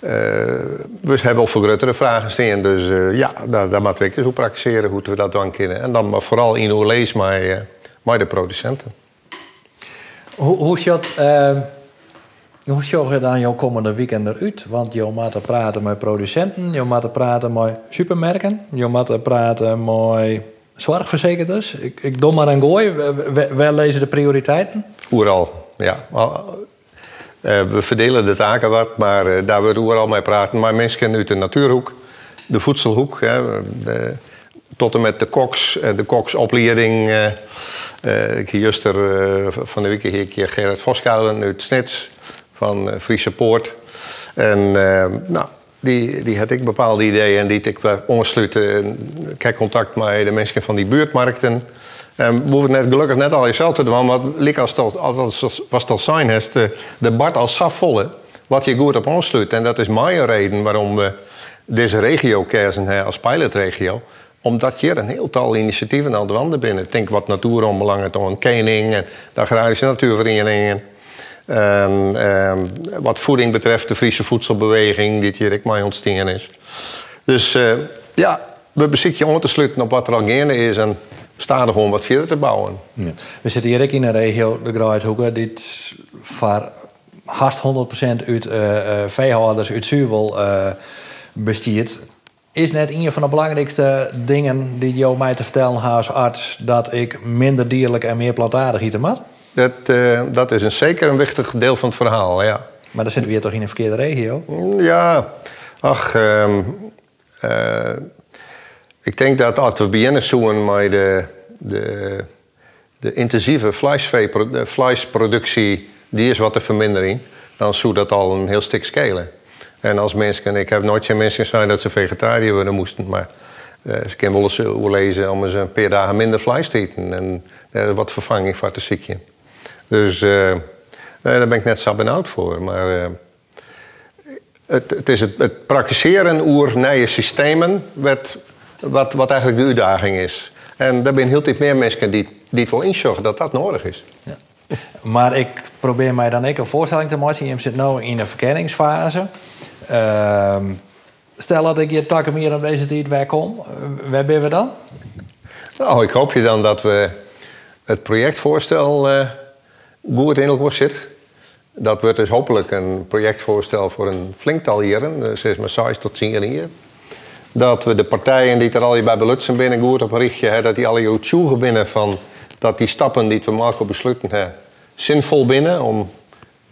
we hebben wel voor grotere vragen staan. Dus ja, daar, daar moeten we eens hoe praktiseren hoe we dat dan kunnen. En dan maar vooral in hoe lees met, met de producenten. Hoe, hoe zit Hoe zorg je dan jouw komende weekend eruit? Want je moet praten met producenten, je moet praten met supermerken, je moet praten met zorgverzekerders. Ik, ik doe maar een gooi. Waar lezen de prioriteiten? Oeral, ja. Eh, we verdelen de taken wat, maar uh, daar we overal mee praten. Maar mensen uit de natuurhoek, de voedselhoek, hè, de, tot en met de koks, de koksopleiding. Uh, ik juist er van de week een keer Gerard Voskuilen uit Snits van Friese Poort. En nou, die, die had ik bepaalde ideeën en die ik ondersluiten. Ik heb contact met de mensen van die buurtmarkten. En we hoeven net gelukkig net al jezelf te doen, want lik als het, als, was zijn, is de, de Bart als safvolle, wat je goed op aansluit. En dat is mijn reden waarom we deze regio kiezen als pilotregio. Omdat hier een heel tal initiatieven aan de wanden binnen. Denk wat natuurombelangen, een kening, en de agrarische natuurverenigingen. En, ehm, wat voeding betreft, de Friese voedselbeweging, die hier ik mij ontstaan is. Dus uh, ja, we bezitten je aan te sluiten op wat er al gaande is. En staan er gewoon wat verder te bouwen. Ja. We zitten hier in een regio, de Graaithoeken, dit waar haast 100% uit uh, veehouders uit Zuurwel uh, bestiert. Is net een van de belangrijkste dingen die jou mij te vertellen als arts... dat ik minder dierlijk en meer plantaardig eten moet? Dat, uh, dat is een, zeker een wichtig deel van het verhaal, ja. Maar dan zitten we hier toch in een verkeerde regio? Ja, ach... Um, uh, ik denk dat als we beginnen zoeken met de, de, de intensieve vleesproductie, die is wat te vermindering, dan zou dat al een heel stuk schelen. En als mensen, ik heb nooit geen mensen gezegd dat ze vegetariër worden moesten, maar ze kunnen wel eens lezen om eens een paar dagen minder vlees te eten en er wat vervanging voor te ziekje. Dus nee, daar ben ik net zo benauwd voor. Maar uh, het, het, is het, het praktiseren oer nieuwe systemen wat wat, wat eigenlijk de uitdaging is. En daar zijn heel veel meer mensen die, die het wel inzorgen dat dat nodig is. Ja. Maar ik probeer mij dan ook een voorstelling te maken. Je zit nu in de verkenningsfase. Uh, stel dat ik je takken meer op deze tijd wegkom. Eh, waar ben we dan? Nou, ik hoop je dan dat we het projectvoorstel uh, goed in elkaar zit. Dat wordt dus hopelijk een projectvoorstel voor een flinktal jaren. Dus is maar 6 tot 10 jaar dat we de partijen die er al bij belutsen binnen goed op richten, hè, dat die alle goed zoeken binnen van dat die stappen die we maken besluiten hè, zinvol binnen om,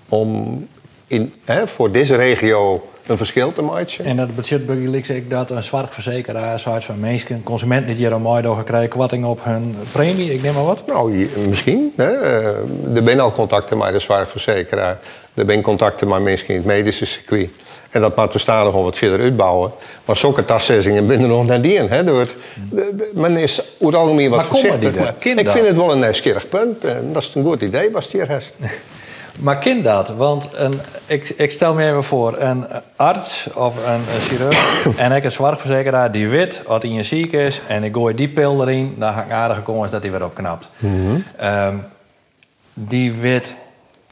om in, hè, voor deze regio een verschil te maken. En dat betekent bijvoorbeeld ik dat een verzekeraar, soort van mensen, consumenten die hier een mooi door krijgen kwatting op hun premie, ik neem maar wat? Nou, misschien. Hè. Er zijn al contacten met de zwaarverzekeraar. Er zijn contacten met mensen in het medische circuit. En dat we stadig nog wat verder uitbouwen. Maar zulke taszeggingen binnen nog naar die in. Door het, men is over het algemeen wat voorzichtig. Maar ik vind het wel een nieuwsgierig punt. En dat is een goed idee, was hier heeft. <laughs> Maar kind dat? Want een, ik, ik, stel me even voor, een arts of een, chirurg <coughs> en ik een zorgverzekeraar die weet wat hij ziek is en ik gooi die pil erin, dan ga ik aardige kans dat hij weer opknapt. Mm um, die weet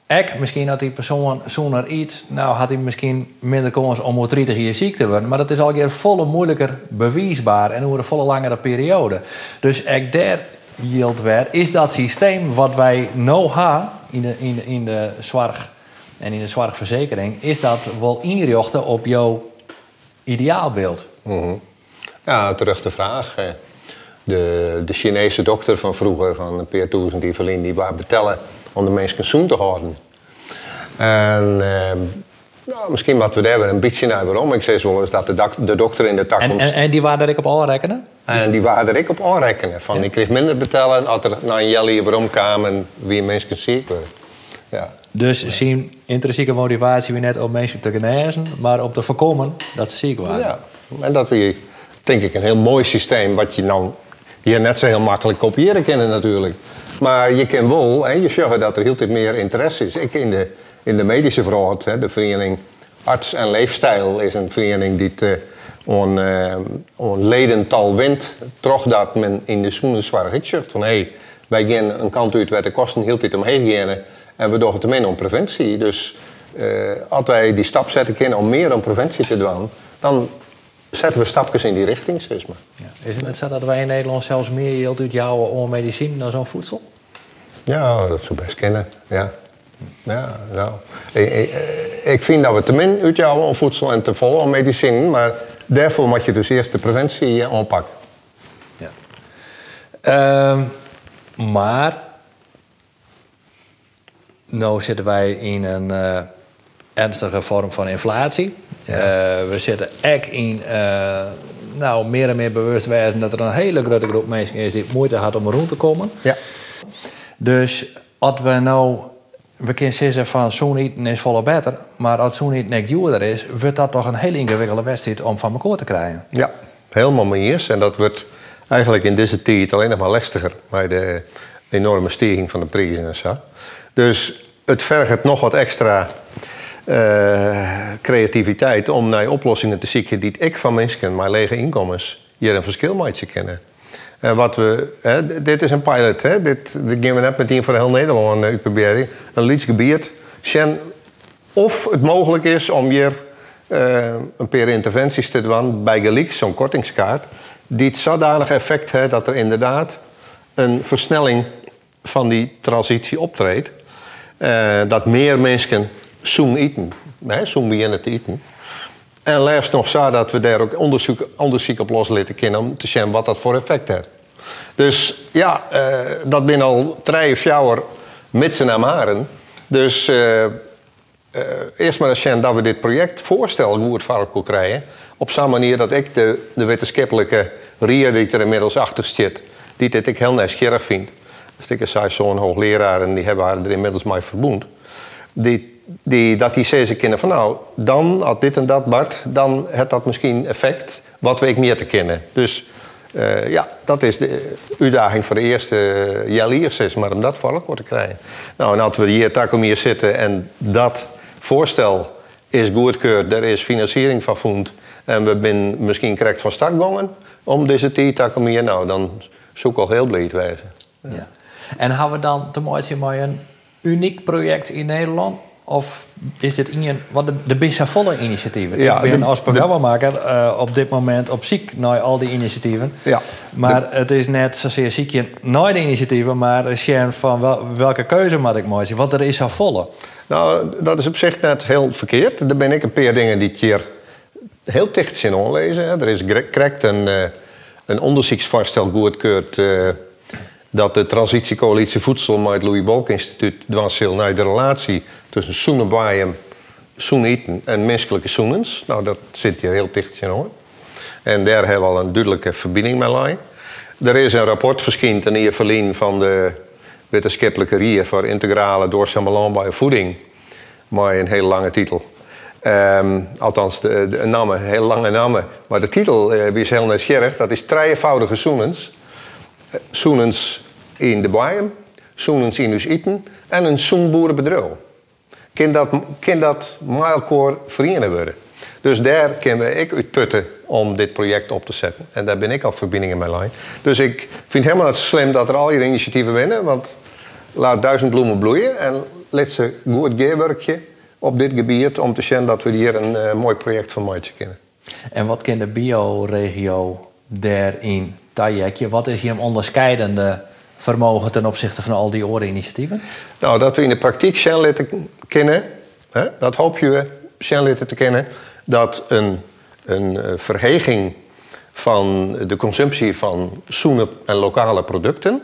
ik, misschien had die persoon zonder iets, nou had hij misschien minder kans om motorisch hier ziek te worden. Maar dat is al keer volle moeilijker bewijsbaar en over een volle langere periode. Dus ik daar yield weer, is dat systeem wat wij nou hebben in de, in de, in de zorg en in de zorgverzekering, is dat wel inrichten op jouw ideaalbeeld? Mm Ja, terug de vraag. De, de Chinese dokter van vroeger, van Peer Toes die Verlin, die waren betellen om de mensen zoen te houden. En uh, nou, misschien wat we daar weer een beetje naar waarom. Ik zei wel eens dat de, de dokter in de tak en, en, en, die waren er ik op aanrekenen? En die waren er ik op aanrekenen. Van, Ik kreeg minder betalen als er naar een jelly waarom kwam en wie mensen ziek worden. Ja. Dus zien intrinsieke motivatie weer net om mensen te genezen, maar om te voorkomen dat ze ziek waren. Ja, en dat we, denk ik, een heel mooi systeem wat je nou hier net zo heel makkelijk kopiëren kennen natuurlijk. Maar je kan wel, en je zegt dat er heel veel meer interesse is. Ik in de, in de medische vraag, de vereniging Arts en Leefstijl is een vereniging die het on, uh, on ledental wint. Toch dat men in de zoenenzorg ik zegt van hé, hey, wij gaan een kant uit waar de kosten heel tijd omheen en we doen het min om preventie. Dus uh, als wij die stap zetten kunnen om meer om preventie te doen, dan zetten we stapjes in die richting, zeg maar. Ja. Is het net zo dat wij in Nederland zelfs meer geld uitjouwen om medicijn dan zo'n voedsel? Ja, dat zou best kennen, ja. Ja, nou. Ik, ik, ik vind dat we te min uitjouwen om voedsel en te vol om medicijn, maar daarvoor moet je dus eerst de preventie eh, aanpakken. Ja. Ehm, maar, nu zitten wij in een eh, ernstige vorm van inflatie. Eh, we zitten echt in, eh, nou, meer en meer bewust werden dat er een hele grote groep mensen is die moeite had om rond te komen. Ja. Dus als we nou, we kunnen zeggen van zo'n eten is volle beter, maar als zo'n eten niet duurder is, wordt dat toch een hele ingewikkelde wedstrijd om van elkaar te krijgen. Ja, helemaal mee eens. En dat wordt eigenlijk in deze tijd alleen nog maar lastiger bij de enorme stijging van de prijzen en zo. Dus het vergt nog wat extra creativiteit om naar oplossingen te zoeken die ik van mensen met lege inkomens hier een verschil mee kennen. En wat we, hè, dit is een pilot, hè? Dit, dit we net met voor heel Nederland uh, uitproberen. Een Lieds gebied. Sjen of het mogelijk is om hier eh, een paar interventies te doen bij gelijk, zo'n kortingskaart, die het zodanig effect heeft dat er inderdaad een versnelling van die transitie optreedt. Eh, dat meer mensen zoen eten, zoen beginnen te eten. En laatst nog zo dat we daar ook onderzoek, onderzoek op los laten kunnen om te zien wat dat voor effect heeft. Dus ja, eh, dat ben al drie of vier mitsen en maren. Dus eh, eh, eerst maar eens zien dat we dit project voorstel goed elkaar krijgen. Op zo'n manier dat ik de, de wetenschappelijke rie die er inmiddels achter zit, die dit ik heel nieuwsgierig vind. Dus ik zei zo'n hoogleraar en die hebben haar er inmiddels mee verboend. Die, dat die zeggen kunnen van nou, dan had dit en dat Bart, dan heeft dat misschien effect wat we ik meer te kennen. Dus eh, ja, dat is de uitdaging voor de eerste uh, jaliers is, maar om dat voor te krijgen. Nou, en als we hier takom hier zitten en dat voorstel is goedkeurd, er is financiering van voend en we zijn misschien correct van start gegaan om deze takom hier, nou, dan zoek al heel blij te wezen. Ja. En hebben we dan te maken met een uniek project in Nederland? Of is dit in je, wat de, de best volle initiatieven? Ja, ik ben de- als programmamaker eh, op dit moment op ziek naar al die initiatieven. Ja, Maar het is net zozeer ziek je naar de initiatieven, maar een sjen van wel, welke keuze moet ik maken? Want er is al volle. Nou, dat is op zich net heel verkeerd. Er ben ik een paar dingen die ik hier heel dicht in onlezen. Er is correct een, eh, een onderzoeksvoorstel goedkeurd... eh, dat de transitiecoalitie Voedsel met het Louis Bolk Instituut dwansil naar de relatie tussen zoenenbaaien, zoeneten en menselijke zoenens. Nou, dat zit hier heel dicht in hoor. En daar hebben we al een duidelijke verbinding mee lijn. Er is een rapport verschenen ten Verlien van de wetenschappelijke RIE voor integrale duurzame landbouw voeding. Maar een hele lange titel. Ehm, althans, de, de naam, een hele lange naam. Maar de titel eh, is heel nieuwsgierig. Dat is Trijvoudige zoenens. Eh, Zoenens in de bijem, zoenens in dus eten en een zoenboerenbedrijf. Kan dat, kan dat verenigen worden? Dus daar kunnen ik uit putten om dit project op te zetten. En daar ben ik al verbindingen mee lijn. Dus ik vind helemaal niet slim dat er al hier initiatieven winnen. Want laat duizend bloemen bloeien. En let ze goed gewerkje op dit gebied. Om te zien dat we hier een eh, mooi project van maken kunnen. En wat kan de bioregio daarin trajectje? Wat is je onderscheidende vermogen ten opzichte van al die oren initiatieven? Nou, dat we in de praktijk zijn litten kennen, hè, dat hoop je zijn litten te kennen, dat een, een eh, verheging van de consumptie van zoenen en lokale producten,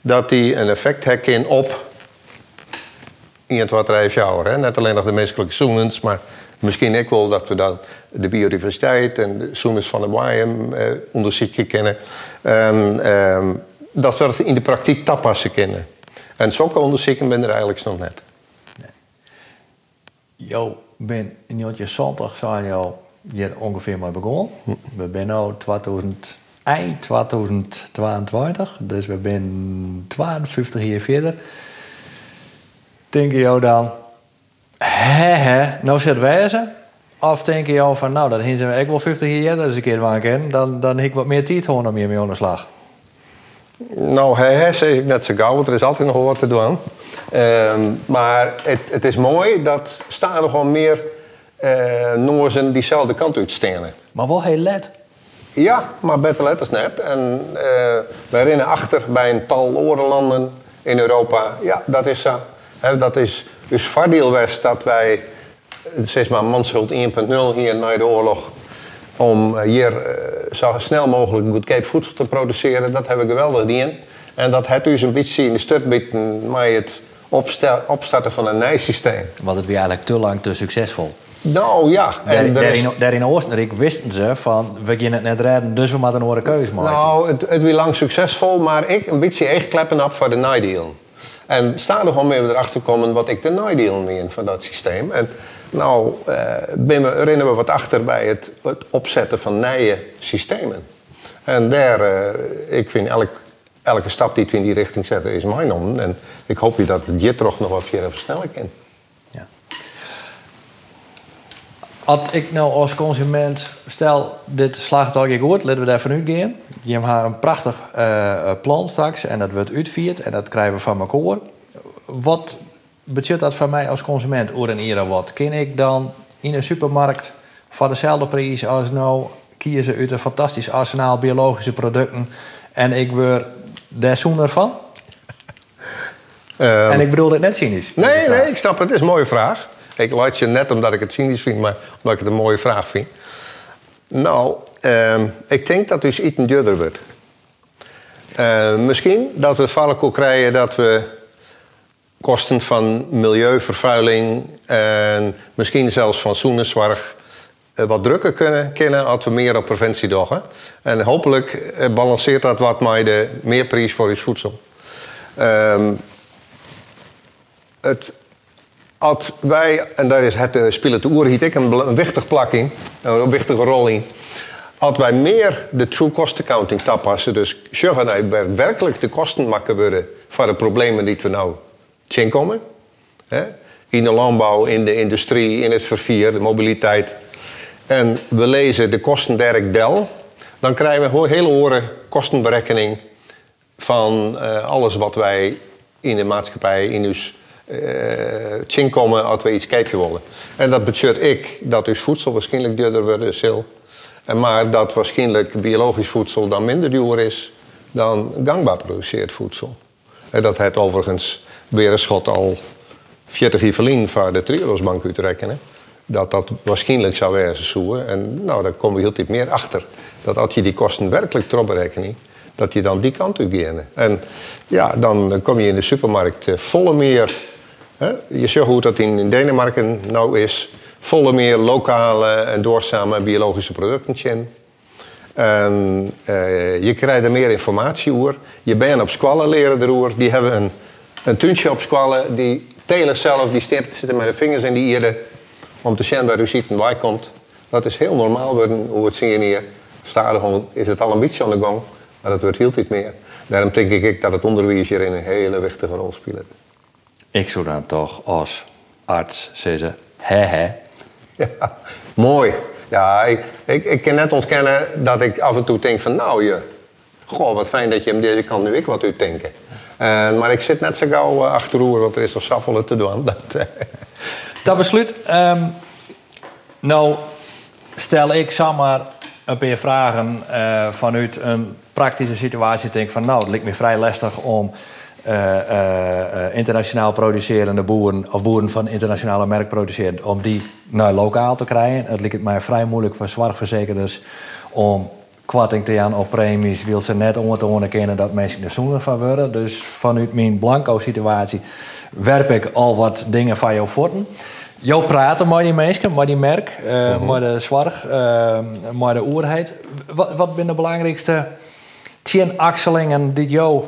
dat die een effect heeft op in het wat rijf jaar. Hè? Net alleen nog de menselijke zoenens, maar misschien ook wel dat we dan de biodiversiteit en de zoenens van de bijem eh, kennen. En ehm, dat we het in de praktijk toepassen kennen. En zulke onderzoeken ben er eigenlijk nog net. Jo, ben in Jotje zondag zijn jou hier ongeveer mee begonnen. We zijn nu 2000, eind 2022, dus we zijn 52 jaar verder. Denk je jou dan, hè hè, nou zit wijzen? Of denk je jou van, nou, dat zijn we ik wel 50 jaar eerder eens een keer kennen, dan, dan heb ik wat meer tijd gewoon om hiermee aan de slag. Nou, hè, hè, zeg ik net zo gauw, want er is altijd nog wat te doen. Ehm, maar het, het is mooi dat staan er gewoon meer eh Noorzen diezelfde kant uitstenen. Maar wel heel let. Ja, maar beter letters net. En eh wij rennen achter bij een tal andere landen in Europa. Ja, dat is zo. Hè, dat is dus voordeel dat wij, zeg maar, Manshult 1.0 hier na de oorlog, om hier uh, zo snel mogelijk goedkoop voedsel te produceren, dat hebben we geweldig gedaan. En dat het dus een beetje in de stut maar het opstarten van een nijsysteem. Want het weer eigenlijk te lang te succesvol. Nou ja. En daar, is... daar in Oostenrijk wisten ze van, we kunnen het net redden, dus we moeten een andere keuze maken. Nou, het, het weer lang succesvol, maar ik een beetje echt kleppen op voor de naaideal. En sta er gewoon mee erachter komen wat ik de naaideal meen van dat systeem. En nou, eh, ben we, rennen we wat achter bij het, het opzetten van nieuwe systemen. En daar, uh, ik vind elk, elke stap die we in die richting zetten is mijn om. En ik hoop je dat het je toch nog wat verder versnellen kan. Als ik nou als consument, stel dit slaagt al goed, laten we daar vanuit gaan. Je hebt een prachtig uh, plan straks en dat wordt uitvierd en dat krijgen we van elkaar. Wat betekent dat voor mij als consument? Oer en wat? Kan ik dan in een supermarkt voor dezelfde prijs als nou kiezen uit een fantastisch arsenaal biologische producten en ik word daar zoener van? Um, <laughs> en ik bedoel het net cynisch. Nee, nee, ik snap het. Het is een mooie vraag. Ik laat je net omdat ik het cynisch vind, maar omdat ik het een mooie vraag vind. Nou, ehm, ik denk dat dus iets duurder wordt. Uh, misschien dat we het valko krijgen dat we kosten van milieuvervuiling en misschien zelfs van zoenenzorg uh, wat drukker kunnen kennen als we meer op preventie doen. En hopelijk uh, balanceert dat wat met de meerprijs voor ons voedsel. Um, het als wij, en daar is het uh, spelen oer ik een, een wichtig plak in, een wichtige rol in. Als wij meer de true cost accounting toepassen, dus zorgen dat we werkelijk de kosten maken worden voor de problemen die we nou komen. In de landbouw, in de industrie, in het vervier, de mobiliteit. En we lezen de kosten del. Dan krijgen we een hele oren kostenberekening van uh, alles wat wij in de maatschappij, in ons uh, als we iets kijken willen. En dat betekent ik dat dus voedsel waarschijnlijk duurder wordt, zil. Maar dat waarschijnlijk biologisch voedsel dan minder duur is dan gangbaar produceerd voedsel. En dat het overigens weer een schot al 40 Ivelin voor de Triodosbank uitrekenen. Dat dat waarschijnlijk zou wezen zoeken. En nou, daar komen we heel tijd meer achter. Dat als je die kosten werkelijk berekening, dat je dan die kant op gaat. En ja, dan kom je in de supermarkt eh, volle meer je ziet hoe dat in Denemarken nou is. Volle meer lokale en doorzame biologische producten. En uh, je krijgt er meer informatie over. Je bent op squallen leren erover. Die hebben een, een tuintje op squallen. Die telen zelf, die zitten met de vingers in die ieren. Om te zien waar u ziet en waar komt. Dat is heel normaal worden, hoe het zien hier. Stadig is het al een beetje aan de gang. Maar dat wordt heel niet meer. Daarom denk ik dat het onderwijs hier een hele wichtige rol speelt. Ik zou dan toch als arts zeggen, hè hè. Ja, mooi. Ja, ik, ik, ik kan net ontkennen dat ik af en toe denk van nou je, goh wat fijn dat je hem deze kant nu ik wat u denken. Maar ik zit net zo gauw uh, achteroer, want er is nog zoveel te doen. <laughs> Dat, uh. dat besluit. Um, nou, stel ik zomaar een paar vragen vanuit een praktische situatie. Denk van nou, het lijkt me vrij lastig om internationaal producerende boeren of boeren van internationale merk produceren, om die naar lokaal te krijgen. Het lijkt mij vrij moeilijk voor zorgverzekerders om kwarting te gaan op premies. Wil ze net om te onderkennen dat mensen er zoener van worden. Dus vanuit mijn blanco situatie werp ik al wat dingen van jou voeten. Jou praten met die mensen, met die merk, uh, met de zorg, uh, met de oerheid. Wat, wat zijn de belangrijkste tien axelingen die jou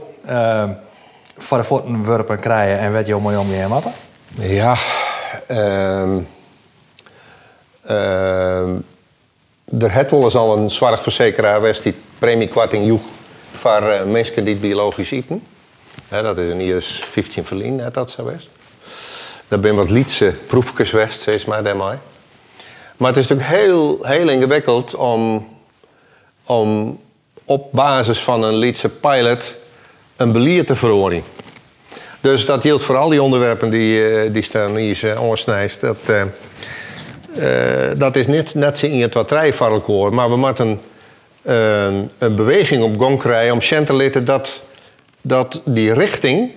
voor de voeten werpen krijgen en werd je mooi om je matten? Ja, um, uh, er het wel al een zorgverzekeraar was die premiekwarting joeg voor uh, mensen die biologisch eten. dat is een IS 15 verlien, net dat zo west. Daar ben wat Lietse proefjes west, zeg maar daarmee. Maar het is natuurlijk heel, heel ingewikkeld om, om op basis van een Lietse pilot een belier te verhoren. Dus dat geldt voor al die onderwerpen die, uh, die staan hier uh, Dat, uh, dat is net zo in het wat rijvarkelkoor, maar we moeten een, een beweging op gang krijgen om te laten dat, dat die richting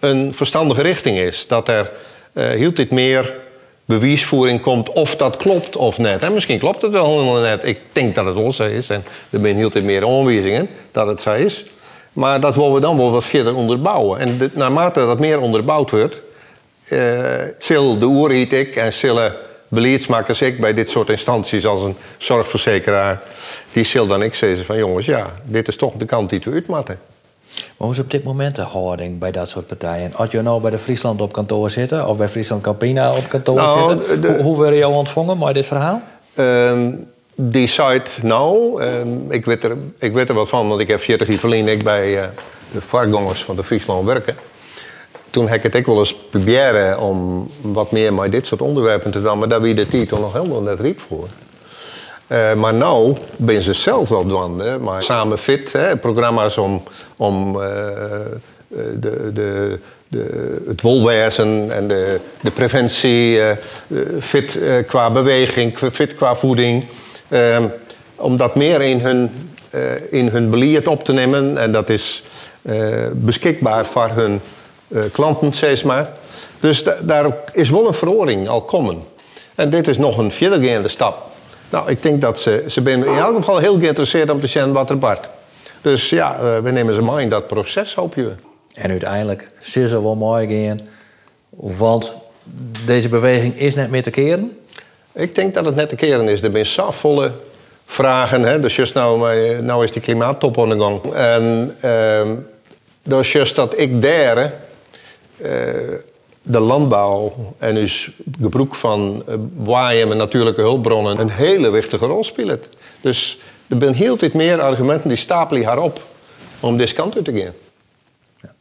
een verstandige richting is. Dat er hield dit meer bewijsvoering komt of dat klopt of net. En misschien klopt het wel helemaal net. Ik denk dat het zo is. En er zijn hield dit meer aanwijzingen dat het zo is. Maar dat willen we dan wel wat verder onderbouwen. En naarmate dat meer onderbouwd wordt, uh, zullen de oeritek en zullen beleidsmakers ik bij dit soort instanties als een zorgverzekeraar, die zullen dan ik zeggen van jongens, ja, dit is toch de kant die te uitmatten. Maar hoe is op dit moment de houding bij dat soort partijen? Als je nou bij de Friesland op kantoor zitten of bij Friesland Campina op kantoor nou, zitten, hoe, hoe je jou ontvangen bij dit verhaal? Um, die site nou, um, ik, weet er, ik weet er wat van, want ik heb 40 jaar verleden ik bij uh, de vargongers van de Friesland werken. Toen heb ik het ook wel eens proberen om wat meer met dit soort onderwerpen te doen, maar daar wie de titel nog helemaal net riep voor. Uh, maar nu ben ze zelf wel dwan. Maar samen fit, hè, programma's om, om uh, de, de, de, het wolwezen en de, de preventie, fit qua beweging, fit qua voeding. Om dat meer in hun, in hun beleid op te nemen. En dat is beschikbaar voor hun klanten, zeg maar. Dus daar is wel een verhoring al komen. En dit is nog een verdergaande stap. Nou, ik denk dat ze, ze zijn in elk geval heel geïnteresseerd om te zien wat er bart. Dus ja, eh, we nemen ze mee in dat proces, hoop je. En uiteindelijk zullen ze wel mooi gaan, want deze beweging is net meer te keren. Ik denk dat het net te keren is. Er zijn volle vragen. Hè? Dus juist nou, eh, nou is die klimaattop aan de gang. En uh, dus juist dat ik daar... Uh, de landbouw en dus gebruik van uh, waaien en natuurlijke hulpbronnen een hele wichtige rol speelt. Dus er zijn heel dit meer argumenten die stapelen haar op om deze kant uit te gaan. Ja,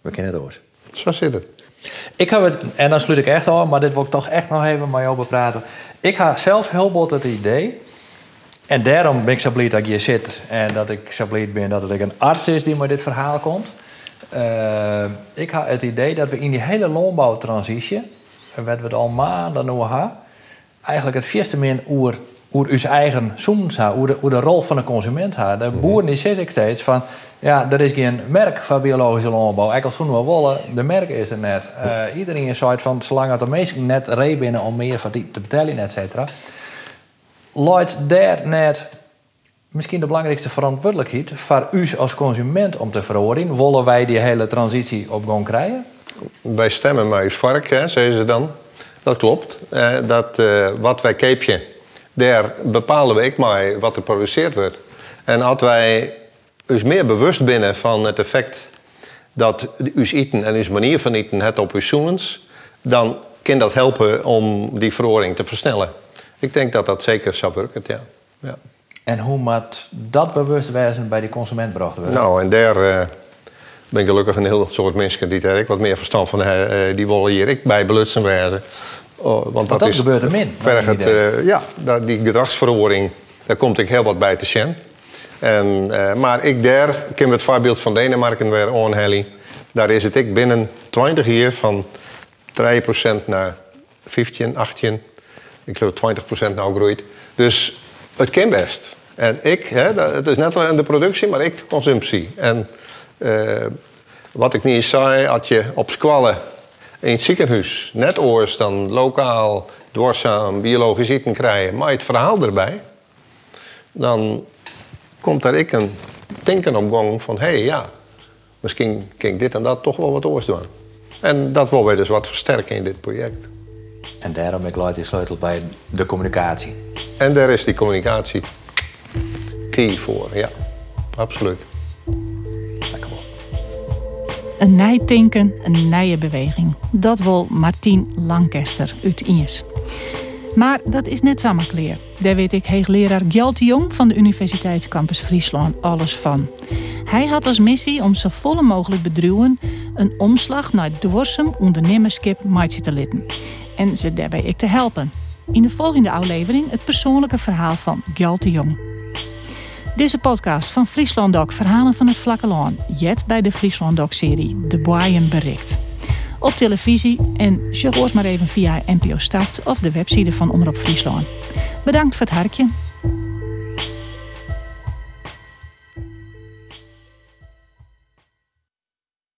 we kennen het door. Zo zit het. Ik heb het, en dan sluit ik echt al, maar dit wil ik toch echt nog even met jou bepraten. Ik heb zelf heel bot het idee, en daarom ben ik zo blij dat ik hier zit en dat ik zo blij ben dat het een arts is die met dit verhaal komt. Uh, ik had het idee dat we in die hele landbouwtransitie, en wat we het al maanden nu hebben, eigenlijk het eerste min oer oer uw eigen soms hoe de, de rol van de consument haar. De mhm. boeren die zitten ik steeds van, ja, er is geen merk van biologische landbouw. Ik als we willen, de merk is er net. Uh, iedereen is van, zolang het de meesten net binnen om meer van die te betalen, et cetera. Lloyd daar net misschien de belangrijkste verantwoordelijkheid voor u als consument om te verhoren. Willen wij die hele transitie op gang krijgen? Wij stemmen maar uw vark, zeggen ze dan. Dat klopt. Eh, dat, uh, wat wij keepje, daar bepalen we ik maar wat er geproduceerd wordt. En als wij ons meer bewust binnen van het effect dat uw eten en uw manier van eten het op uw zoenens, dan kan dat helpen om die verhoring te versnellen. Ik denk dat dat zeker zou werken, ja. ja. En hoe moet dat bewustwezen bij de consument gebracht worden? Nou, en daar uh, ben ik gelukkig een heel soort mensen die daar wat meer verstand van hebben. Uh, die willen hier ik bij belutsen wezen. Oh, want dat, dat is gebeurt er min. Het, uh, ja, die gedragsverhoring, daar komt ik heel wat bij te zien. En, maar ik daar, ik ken het voorbeeld van Denemarken weer aanhalen. Daar is het ik binnen 20 jaar van 3% naar 15, 18. Ik geloof 20% nou groeit. Dus het kan best. En ik, hè, het is net alleen de productie, maar ik de consumptie. En uh, wat ik niet zei, had je op squallen in het ziekenhuis net oors dan lokaal dwarszaam biologisch eten krijgen, maar het verhaal erbij, dan komt daar ik een denken op gang van hé hey, ja, misschien kan ik dit en dat toch wel wat oors doen. En dat willen wij dus wat versterken in dit project. En daarom ik luid die sleutel bij de communicatie. En daar is die communicatie voor, ja. Absoluut. Lekker wel. Een nijtinken, een nije beweging. Dat wil Martien Lancaster uit Iers. Maar dat is net zo makkelijk. Daar weet ik hoogleraar Gjalt Jong van de Universiteitscampus Friesland alles van. Hij had als missie om zo volle mogelijk bedruwen een omslag naar dwarsem ondernemerskip maatje te litten. En ze daarbij ik te helpen. In de volgende aflevering het persoonlijke verhaal van Gjalt Jong. Deze podcast van Friesland Doc Verhalen van het Vlakke Loon. Jet bij de Friesland Doc serie De Boyen Bericht. Op televisie en check maar even via NPO Start of de website van Omroep Friesland. Bedankt voor het hartje.